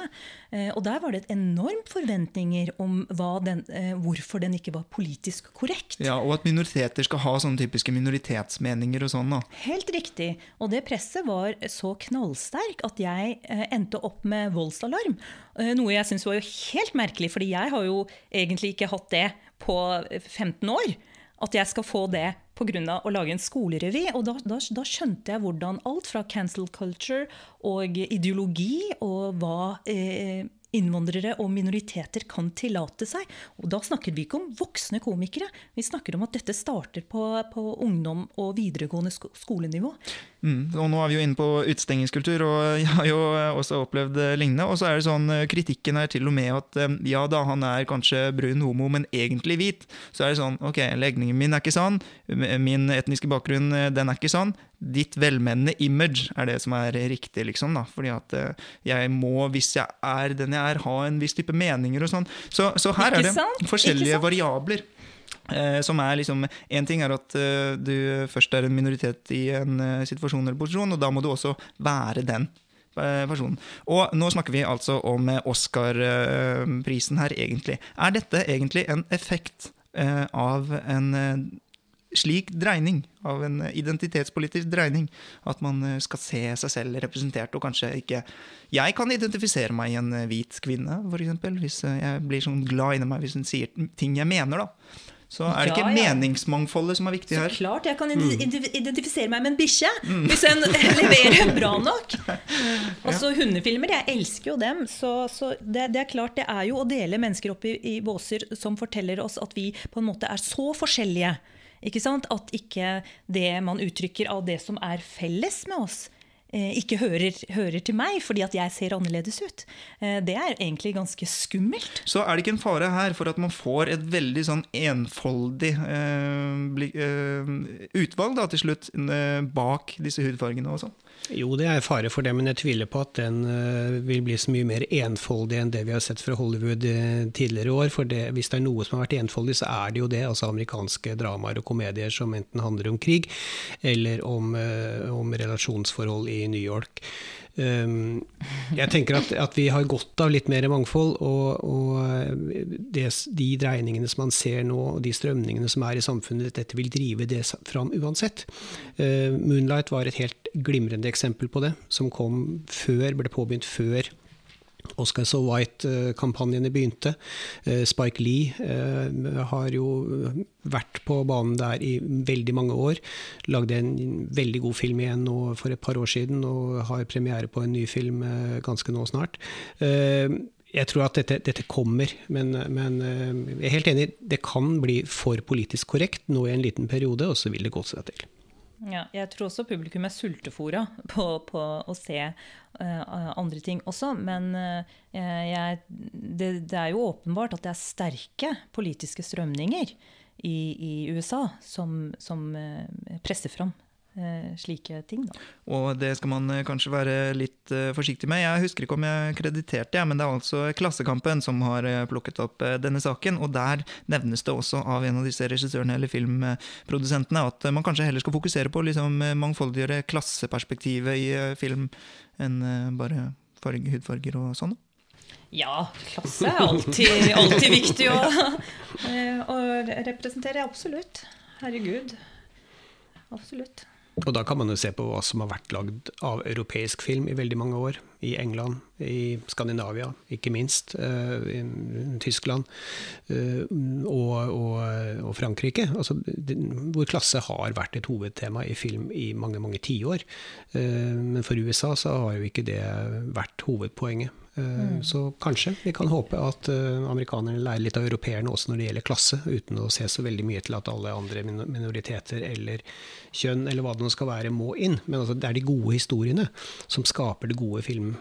Eh, og der var det et enormt forventninger om den, hvorfor den ikke var politisk korrekt. Ja, Og at minoriteter skal ha sånne typiske minoritetsmeninger og sånn. da. Helt riktig. Og det presset var så knallsterk at jeg endte opp med voldsalarm. Noe jeg syns var jo helt merkelig, fordi jeg har jo egentlig ikke hatt det på 15 år at jeg skal få det pga. å lage en skolerevy. Og da, da, da, skjønte jeg hvordan alt fra cancel culture og ideologi og hva eh, innvandrere og minoriteter kan tillate seg. Og da snakker vi ikke om voksne komikere. Vi snakker om at dette starter på, på ungdom- og videregående skolenivå. Mm, og nå er vi jo inne på utestengingskultur, og jeg har jo også opplevd lignende. Og så er det sånn, eh, kritikken er til og med at eh, ja da, han er kanskje brun homo, men egentlig hvit. Så er det sånn, ok, legningen min er ikke sann, min etniske bakgrunn eh, den er ikke sann. Ditt velmenende image er det som er riktig, liksom. da, fordi at jeg må, hvis jeg er den jeg er, ha en viss type meninger og sånn. Så, så her er det forskjellige variabler. Eh, som er liksom Én ting er at eh, du først er en minoritet i en eh, situasjon eller posisjon, og da må du også være den personen. Og nå snakker vi altså om Oscar-prisen her, egentlig. Er dette egentlig en effekt av en slik dreining, av en identitetspolitisk dreining, at man skal se seg selv representert, og kanskje ikke Jeg kan identifisere meg i en hvit kvinne, f.eks., hvis jeg blir sånn glad inni meg hvis hun sier ting jeg mener, da. Så er det ikke ja, ja. meningsmangfoldet som er viktig her? Så klart. Jeg kan mm. identifisere meg med en bikkje mm. hvis en leverer bra nok. Altså Hundefilmer, jeg elsker jo dem. Så, så det, det, er klart, det er jo å dele mennesker opp i, i båser som forteller oss at vi på en måte er så forskjellige. Ikke sant? At ikke det man uttrykker av det som er felles med oss, ikke hører, hører, til meg fordi at jeg ser annerledes ut. Eh, det er egentlig ganske skummelt. Så er det ikke en fare her for at man får et veldig sånn enfoldig eh, eh, utvalg da, til slutt eh, bak disse hudfargene og sånn? Jo, det er fare for det, men jeg tviler på at den vil bli så mye mer enfoldig enn det vi har sett fra Hollywood tidligere år. For det, hvis det er noe som har vært enfoldig, så er det jo det. Altså amerikanske dramaer og komedier som enten handler om krig eller om, om relasjonsforhold i New York. Um, jeg tenker at, at, vi har godt av litt mer mangfold, og, og det, de dreiningene som man ser nå, og de strømningene som er i samfunnet, dette vil drive det fram uansett. Uh, Moonlight var et helt glimrende eksempel på det, som kom før, ble påbegynt før Oscar So White-kampanjene begynte. Eh, Spike Lee eh, har jo vært på banen der i veldig mange år. Lagde en veldig god film igjen nå for et par år siden, og har premiere på en ny film eh, ganske nå snart. Jeg tror at dette, dette kommer, men, men, jeg er helt enig. Det kan bli for politisk korrekt nå i en liten periode, og så vil det gå seg til. Ja, jeg tror også publikum er sultefòra på, på, å se uh, andre ting også. Men uh, jeg, det, det, er jo åpenbart at det er sterke politiske strømninger i, i USA som, som uh, presser fram slike ting. Da. Og det skal man eh, kanskje være litt uh, forsiktig med. Jeg husker ikke om jeg krediterte, men det er altså Klassekampen som har plukket opp denne saken. Og der nevnes det også av en av disse regissørene eller filmprodusentene at man kanskje heller skal fokusere på liksom, mangfoldiggjøre klasseperspektivet i film enn bare farge, hudfarger og sånn. Ja, klasse er alltid, alltid viktig å, å representere. Absolutt. Herregud. Absolutt. Og da kan man jo se på hva som har vært lagd av europeisk film i veldig mange år. I England, i Skandinavia, ikke minst. Uh, i Tyskland uh, og, og, og, Frankrike. Altså, hvor klasse har vært et hovedtema i film i mange, mange tiår. Uh, men for USA så har jo ikke det vært hovedpoenget. Mm. Så kanskje vi kan håpe at amerikanerne lærer litt av europeerne også når det gjelder klasse, uten å se så veldig mye til at alle andre minoriteter eller kjønn eller hva det nå skal være, må inn. Men altså, det er de gode historiene som skaper det gode film,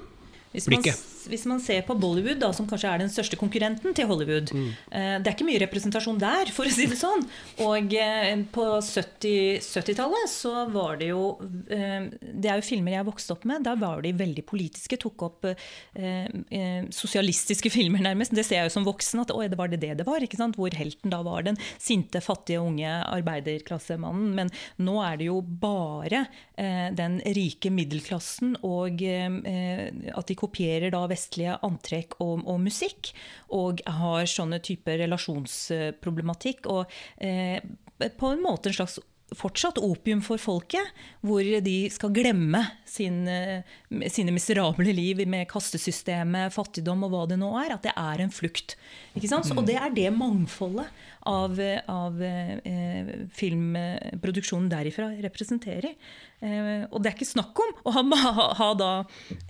hvis man, ser på Bollywood, da, som kanskje er den største konkurrenten til Hollywood mm. eh, Det er ikke mye representasjon der, for å si det sånn. Og eh, på 70-tallet 70 så var det jo eh, Det er jo filmer jeg vokste opp med. Da var de veldig politiske. Tok opp eh, eh, sosialistiske filmer, nærmest. Det ser jeg jo som voksen, at det var det det det var. ikke sant? Hvor helten da var den sinte, fattige, unge arbeiderklassemannen. Men nå er det jo bare eh, den rike middelklassen og at de kopierer da vestlige antrekk og, og musikk, og har sånne typer relasjonsproblematikk. Og eh, på en måte en slags fortsatt opium for folket, hvor de skal glemme sin, eh, sine miserable liv med kastesystemet, fattigdom og hva det nå er. At det er en flukt. Og det er det mangfoldet av, av eh, filmproduksjonen derifra representerer. Eh, og det er ikke snakk om å ha, ha, ha da,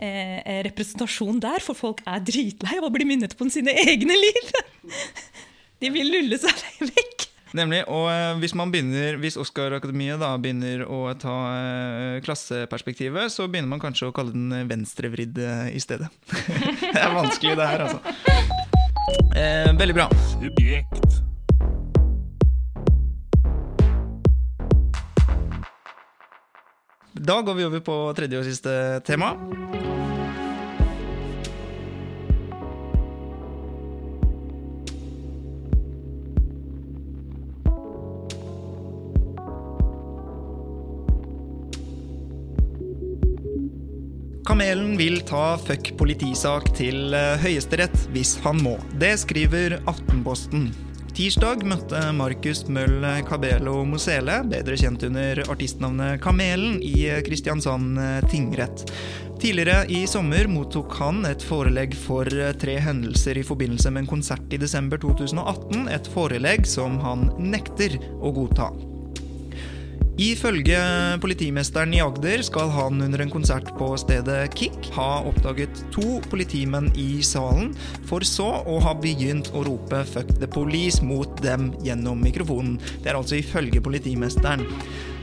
eh, representasjon der, for folk er dritlei av å bli minnet på sine egne liv. De vil lulle seg vekk. Nemlig, og eh, Hvis man begynner, hvis Oscar-akademiet da begynner å ta eh, klasseperspektivet, så begynner man kanskje å kalle den venstrevridd eh, i stedet. det er vanskelig, det her, altså. Eh, veldig bra. Subjekt. Da går vi over på tredje og siste tema. Kamelen vil ta fuck politisak til eh, Høyesterett hvis han må. Det skriver Aftenposten. Tirsdag møtte Markus Møll Cabello Mosele, bedre kjent under artistnavnet Kamelen, i Kristiansand tingrett. Tidligere i sommer mottok han et forelegg for tre hendelser i forbindelse med en konsert i desember 2018, et forelegg som han nekter å godta. Ifølge politimesteren i Agder skal han under en konsert på stedet Kick ha oppdaget to politimenn i salen, for så å ha begynt å rope 'fuck the police' mot dem gjennom mikrofonen. Det er altså ifølge politimesteren.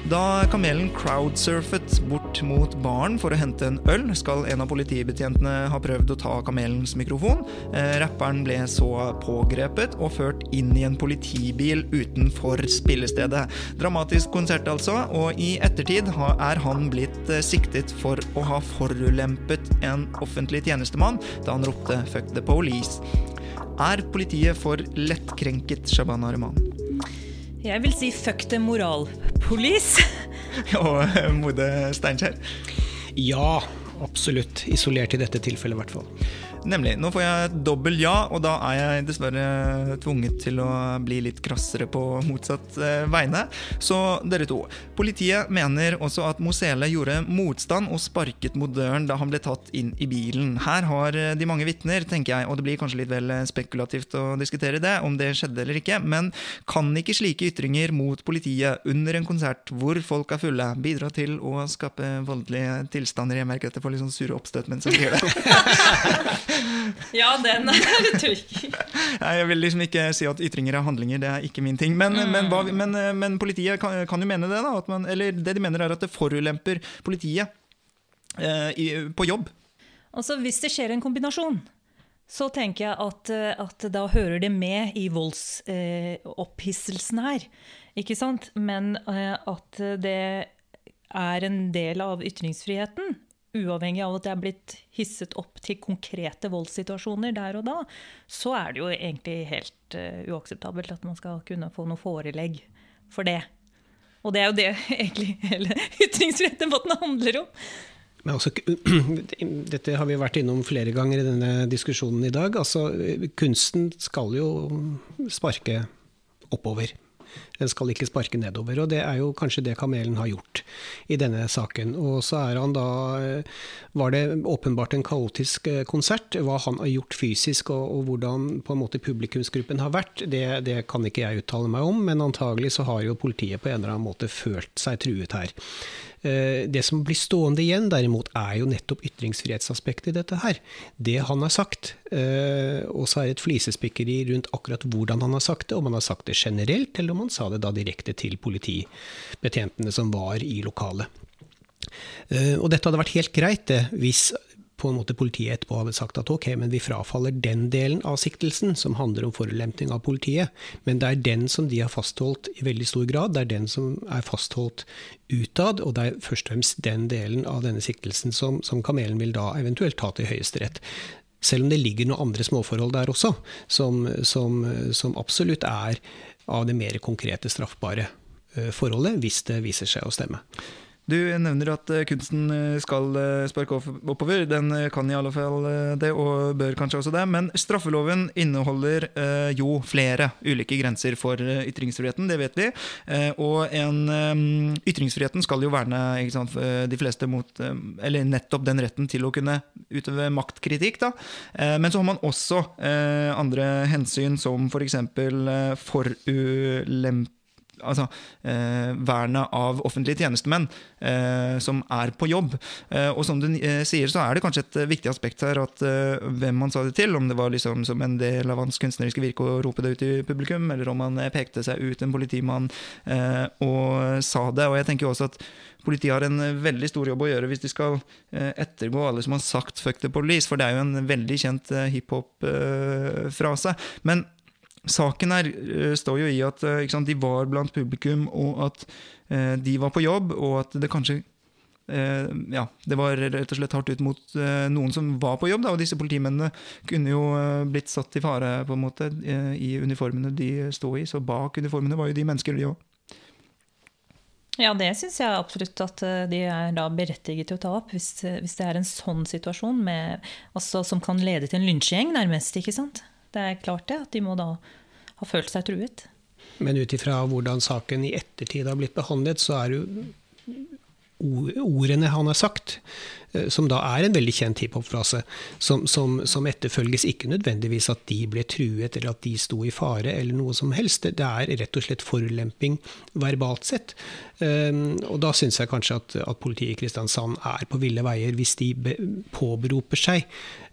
Da kamelen crowdsurfet bort mot baren for å hente en øl, skal en av politibetjentene ha prøvd å ta kamelens mikrofon. Eh, rapperen ble så pågrepet og ført inn i en politibil utenfor spillestedet. Dramatisk konsert, altså, og i ettertid er han blitt eh, siktet for å ha forulempet en offentlig tjenestemann da han ropte 'fuck the police'. Er politiet for lettkrenket, Shabana Rehman? Jeg vil si fuck the moralpolice. Og eh, Mode Steinkjer? Ja, absolutt. Isolert i dette tilfellet, i hvert fall. Nemlig. Nå får jeg et dobbel ja, og da er jeg dessverre tvunget til å bli litt krassere på motsatt eh, vegne. Så dere to. Politiet mener også at Mosele gjorde motstand og sparket mot døren da han ble tatt inn i bilen. Her har eh, de mange vitner, tenker jeg, og det blir kanskje litt vel eh, spekulativt å diskutere det, om det skjedde eller ikke, men kan ikke slike ytringer mot politiet under en konsert hvor folk er fulle, bidra til å skape voldelige tilstander? Jeg merker at jeg får litt sånn sure oppstøt mens jeg sier det. ja, den er tørking. Jeg vil liksom ikke si at ytringer er handlinger, det er ikke min ting. Men, mm. men, hva, men, men politiet kan, kan, jo mene det, da. Man, eller det de mener er at det forulemper politiet eh, i, på jobb. Altså Hvis det skjer en kombinasjon, så tenker jeg at, at da hører det med i voldsopphisselsen eh, her. Ikke sant? Men eh, at det er en del av ytringsfriheten uavhengig av at jeg er blitt hisset opp til konkrete voldssituasjoner der og da, så er det jo egentlig helt uh, uakseptabelt at man skal kunne få noe forelegg for det. Og det er jo det egentlig hele ytringsfrihetsdebatten handler om. Men altså, dette har vi vært innom flere ganger i denne diskusjonen i dag. Altså, kunsten skal jo sparke oppover. Den skal ikke sparke nedover. Og det er jo kanskje det Kamelen har gjort i denne saken. Og så er han da Var det åpenbart en kaotisk eh, konsert? Hva han har gjort fysisk og, og hvordan på en måte publikumsgruppen har vært, det, det, kan ikke jeg uttale meg om, men antagelig så har jo politiet på en eller annen måte følt seg truet her. Eh, det som blir stående igjen, derimot, er jo nettopp ytringsfrihetsaspektet i dette her. Det han har sagt. Eh, og så er det et flisespikkeri rundt akkurat hvordan han har sagt det, om han har sagt det generelt, eller om han sa det da direkte til politibetjentene som var i lokalet. Eh, og dette hadde vært helt greit det, hvis på en måte politiet etterpå hadde sagt at ok, men vi frafaller den delen av siktelsen som handler om forulempning av politiet. Men det er den som de har fastholdt i veldig stor grad. Det er den som er fastholdt utad, og det er først og fremst den delen av denne siktelsen som, som Kamelen vil da eventuelt ta til Høyesterett. Selv om det ligger noen andre småforhold der også, som, som, som absolutt er av det mer konkrete straffbare eh, forholdet, hvis det viser seg å stemme. Du nevner at eh, kunsten eh, skal eh, sparke oppover. Den kan i alle fall det, og bør kanskje også det. Men straffeloven inneholder jo flere ulike grenser for ytringsfriheten, det vet vi. Og en, ytringsfriheten skal jo verne sant, de fleste mot Eller nettopp den retten til å kunne utøve maktkritikk, da. Men så har man også andre hensyn, som f.eks. For forulempe altså, eh, vernet av offentlige tjenestemenn eh, som er på jobb. Eh, og som du eh, sier, så er det kanskje et viktig aspekt her at eh, hvem man sa det til, om det var liksom som en del av hans kunstneriske virke å rope det ut i publikum, eller om han eh, pekte seg ut en politimann og sa det. Og jeg tenker også at politiet har en veldig stor jobb å gjøre hvis de skal ettergå alle som har sagt 'fuck the police', for det er jo en veldig kjent hiphop-frase. Men saken her uh, står jo i at uh, sant, de var blant publikum, og at uh, de var på jobb, og at det kanskje ja, det var rett og slett hardt ut mot noen som var på jobb. Da, og disse politimennene kunne jo blitt satt i fare på en måte i uniformene de sto i. Så bak uniformene var jo de mennesker, de òg. Ja, det syns jeg absolutt at de er da berettiget til å ta opp. Hvis, hvis det er en sånn situasjon med, altså, som kan lede til en lynsjegjeng, nærmest. ikke sant? Det er klart det, at de må da ha følt seg truet. Men ut ifra hvordan saken i ettertid har blitt behandlet, så er det jo ordene han har sagt, eh, som da er en veldig kjent hiphop-frase, som, som, som, etterfølges ikke nødvendigvis at de ble truet eller at de sto i fare eller noe som helst. Det er rett og slett forulemping verbalt sett. Um, og da syns jeg kanskje at, at, politiet i Kristiansand er på ville veier hvis de be, påberoper seg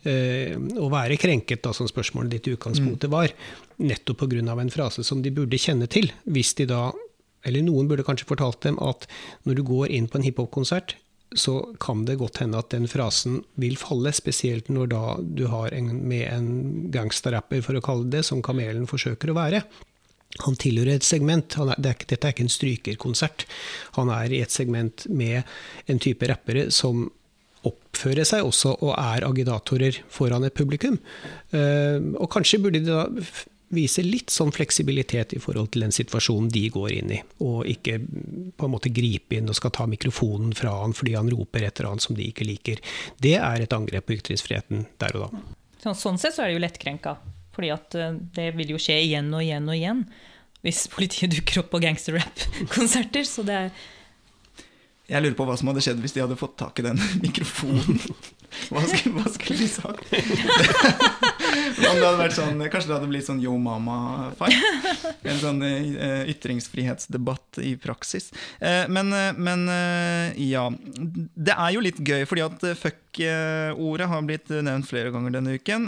uh, å være krenket, da, som spørsmålet ditt i utgangspunktet mm. var, nettopp pga. en frase som de burde kjenne til, hvis de da eller noen burde kanskje fortalt dem at når du går inn på en hiphop-konsert, så kan det godt hende at den frasen vil falle, spesielt når da du har en, med en gangsterrapper, for å kalle det som Kamelen forsøker å være. Han tilhører et segment. Er, det er, dette er ikke en strykerkonsert. Han er i et segment med en type rappere som oppfører seg også og er agitatorer foran et publikum. Uh, og kanskje burde de da vise litt sånn fleksibilitet i forhold til den situasjonen de går inn i, og ikke på en måte gripe inn og skal ta mikrofonen fra han fordi han roper et eller annet som de ikke liker. Det er et angrep på ytringsfriheten der og da. Så, sånn sett så er det jo lettkrenka, fordi at eh, det vil jo skje igjen og igjen og igjen hvis politiet dukker opp på gangsterrap-konserter. Så det er jeg lurer på hva som hadde skjedd hvis de hadde fått tak i den mikrofonen. Hva skulle, hva skulle de sagt? Om det hadde vært sånn, Kanskje det hadde blitt sånn Yo Mama-fight? En sånn uh, ytringsfrihetsdebatt i praksis. Uh, men, uh, men ja. Det er jo litt gøy, fordi at fuck-ordet har blitt nevnt flere ganger denne uken.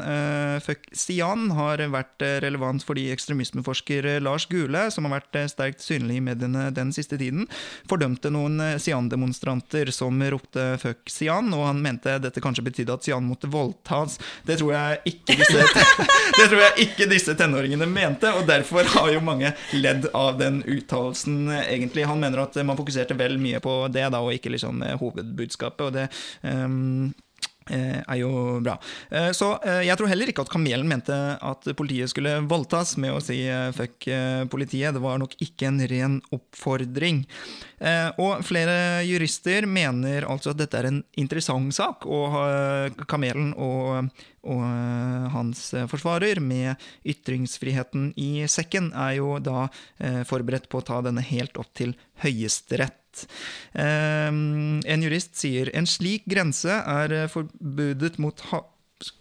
Fuck Sian har vært relevant fordi ekstremismeforsker Lars Gule, som har vært sterkt synlig i mediene den siste tiden, fordømte noen Sian-demonstranter som ropte fuck Sian, og han mente dette kanskje betydde at Sian måtte voldtas. Det tror jeg ikke disse det tror jeg ikke disse tenåringene mente, og derfor har jo mange ledd av den uttalelsen, egentlig. Han mener at man fokuserte vel mye på det, da, og ikke liksom hovedbudskapet. og det um, er jo bra. Så jeg tror heller ikke at Kamelen mente at politiet skulle voldtas med å si fuck politiet. Det var nok ikke en ren oppfordring. Og flere jurister mener altså at dette er en interessant sak, og Kamelen og og eh, hans eh, forsvarer med ytringsfriheten i sekken, er jo da eh, forberedt på å ta denne helt opp til Høyesterett. En jurist sier en slik grense er forbudet mot ha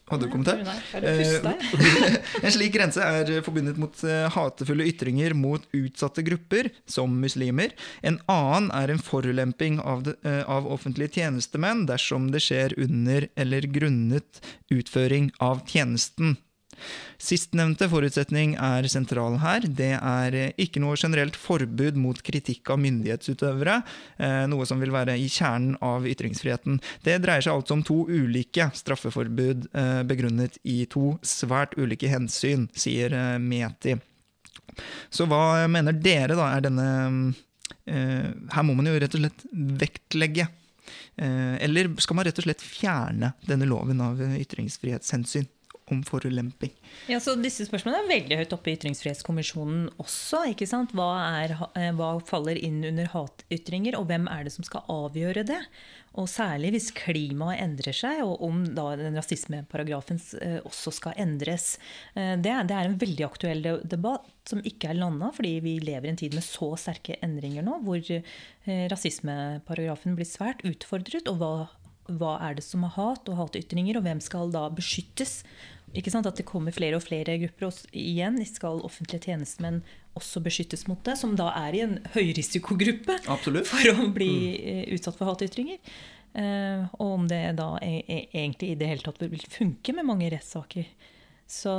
hadde du kommentar? en slik grense er forbundet mot hatefulle ytringer mot utsatte grupper, som muslimer. En annen er en forulemping av, av offentlige tjenestemenn dersom det skjer under eller grunnet utføring av tjenesten. Sistnevnte forutsetning er sentral her. Det er ikke noe generelt forbud mot kritikk av myndighetsutøvere, eh, noe som vil være i kjernen av ytringsfriheten. Det dreier seg altså om to ulike straffeforbud eh, begrunnet i to svært ulike hensyn, sier eh, Meti. Så hva mener dere, da, er denne Her må man jo rett og slett vektlegge eller skal man rett og slett fjerne denne loven av ytringsfrihetshensyn? Om forulemping. Ja, så Disse spørsmålene er veldig høyt oppe i Ytringsfrihetskommisjonen også. ikke sant? Hva, er, eh, hva, faller inn under hatytringer, og hvem er det som skal avgjøre det? Og særlig hvis klimaet endrer seg, og om da den rasismeparagrafen eh, også skal endres. Eh, det, det er en veldig aktuell debatt som ikke er landa, fordi vi lever i en tid med så sterke endringer nå, hvor rasismeparagrafen blir svært utfordret. og hva hva er det som er hat og hatytringer, og hvem skal da beskyttes? At det kommer flere og flere grupper. Og igjen skal offentlige tjenestemenn også beskyttes mot det, som da er i en høyrisikogruppe Absolutt. for å bli mm. utsatt for hatytringer. Uh, og om det da er, er, egentlig i det hele tatt vil funke med mange rettssaker. Så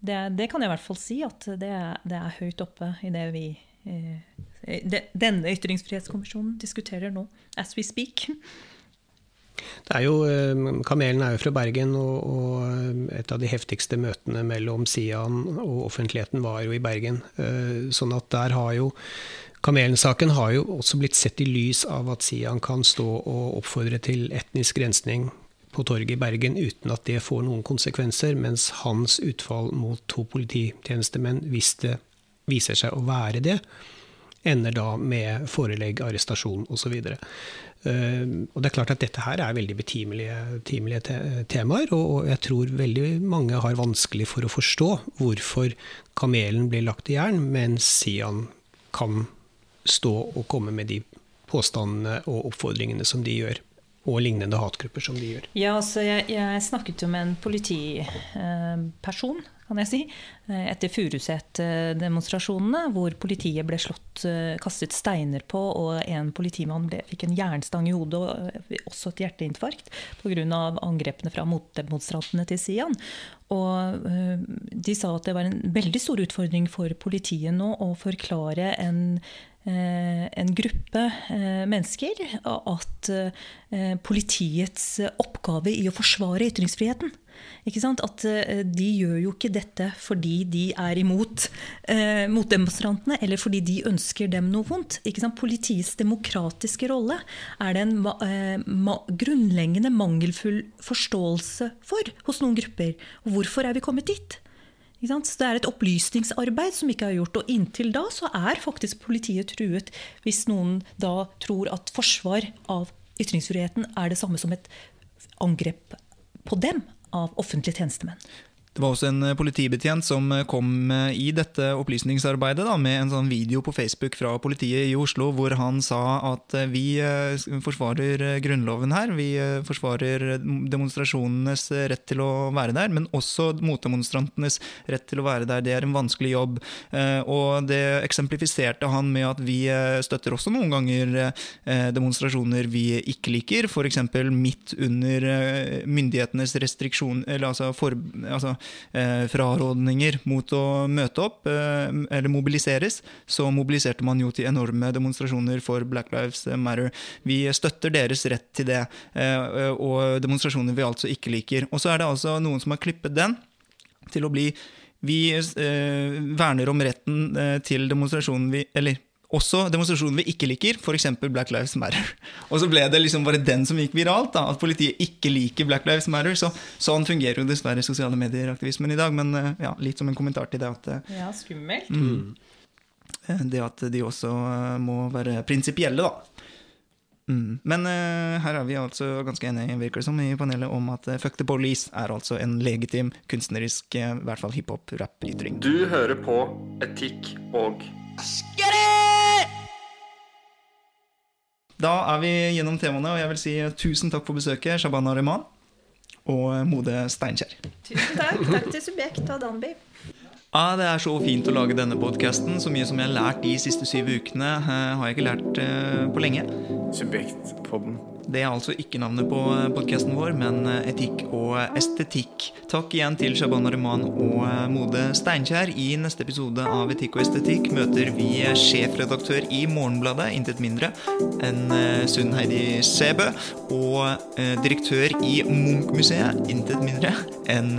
det, det, kan jeg i hvert fall si at det er, det er høyt oppe i det vi uh, de, denne ytringsfrihetskommisjonen diskuterer nå, as we speak. Er jo, eh, Kamelen er jo fra Bergen, og, og, eh, et av de heftigste møtene mellom Sian og offentligheten var jo i Bergen. Eh, sånn at der har jo Kamelen-saken har jo også blitt sett i lys av at Sian kan stå og oppfordre til etnisk rensning på torget i Bergen uten at det får noen konsekvenser, mens hans utfall mot to polititjenestemenn, hvis det viser seg å være det, ender da med forelegg, arrestasjon osv. Eh, og det er klart at dette her er veldig betimelige, betimelige temaer, og jeg tror veldig mange har vanskelig for å forstå hvorfor kamelen blir lagt i jern, mens Sian kan stå og komme med de påstandene og oppfordringene som de gjør og lignende hatgrupper som de gjør. Ja, altså jeg, jeg snakket jo med en politiperson kan jeg si, eh, etter Furuset-demonstrasjonene, hvor politiet ble slått, eh, kastet steiner på, og en politimann ble, fikk en jernstang i hodet og eh, også et hjerteinfarkt pga. angrepene fra motdemonstrantene til Sian. Og de sa at det var en veldig stor utfordring for politiet nå å forklare en en gruppe mennesker at politiets oppgave i å forsvare ytringsfriheten at eh, de gjør jo ikke dette fordi de er imot eh, motdemonstrantene, eller fordi de ønsker dem noe vondt. Politiets demokratiske rolle er det en eh, ma grunnleggende mangelfull forståelse for hos noen grupper. Hvorfor er vi kommet dit? Så Det er et opplysningsarbeid som ikke er gjort. Og inntil da så er faktisk politiet truet hvis noen da tror at forsvar av ytringsfriheten er det samme som et angrep på dem av offentlige tjenestemenn. Det var også en eh, politibetjent som eh, kom eh, i dette opplysningsarbeidet da, med en sånn video på Facebook fra politiet i Oslo hvor han sa at vi forsvarer Grunnloven her. Vi forsvarer demonstrasjonenes rett til å være der, men også motdemonstrantenes rett til å være der. Det er en vanskelig jobb. Og det eksemplifiserte han med at vi støtter også noen ganger demonstrasjoner vi ikke liker, f.eks. midt under myndighetenes restriksjon, eller altså, for, altså frarådninger mot å møte opp, eh, eller mobiliseres, så mobiliserte man jo til enorme demonstrasjoner for Black Lives Matter. Vi støtter deres rett til det, eh, og demonstrasjoner vi altså ikke liker. Og så er det altså noen som har klippet den til å bli vi eh, verner om retten eh, til demonstrasjonen vi Eller også demonstrasjoner vi ikke liker, f.eks. Black Lives Matter. Og så ble det liksom bare den som gikk viralt, da, at politiet ikke liker Black Lives Matter. Så, sånn fungerer jo dessverre sosiale medier-aktivismen i dag. Men eh, ja, litt som en kommentar til det at eh, Ja, skummelt. Mm, eh, det at de også må være prinsipielle, da. Mm. Men uh, her er vi altså ganske enige virker det som, i panelet om at uh, Fuck the Police er altså en legitim kunstnerisk, uh, i hvert fall hiphop-rapp-ytring. Du hører på Etikk og Da er vi gjennom temaene, og jeg vil si tusen takk for besøket, Shabana Rehman og Mode Steinkjer. Tusen takk. Takk til Subjekt og Danby. Ja, Det er så fint å lage denne podkasten. Så mye som jeg har lært de siste syv ukene, eh, har jeg ikke lært eh, på lenge. Subjektpodden. Det er altså ikke navnet på eh, podkasten vår, men eh, Etikk og estetikk. Takk igjen til Shabana Rehman og eh, Mode Steinkjer. I neste episode av Etikk og estetikk møter vi sjefredaktør i Morgenbladet, intet mindre enn Sunn Heidi Sæbø, og direktør i Munch-museet, intet mindre enn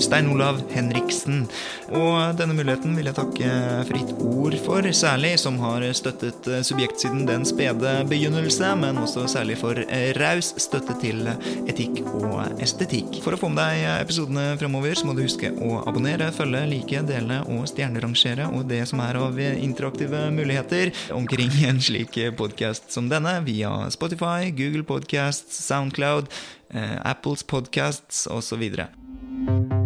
Stein Olav Henriksen. Og denne muligheten vil jeg takke Fritt Ord for, særlig, som har støttet subjektsiden Den spede begynnelse, men også særlig for eh, raus støtte til etikk og estetikk. For å få med deg episodene fremover, så må du huske å abonnere, følge, like, dele og stjernerangere og det som er av interaktive muligheter omkring en slik podkast som denne, via Spotify, Google Podcasts, Soundcloud, eh, Eh, Apples podcasts osv.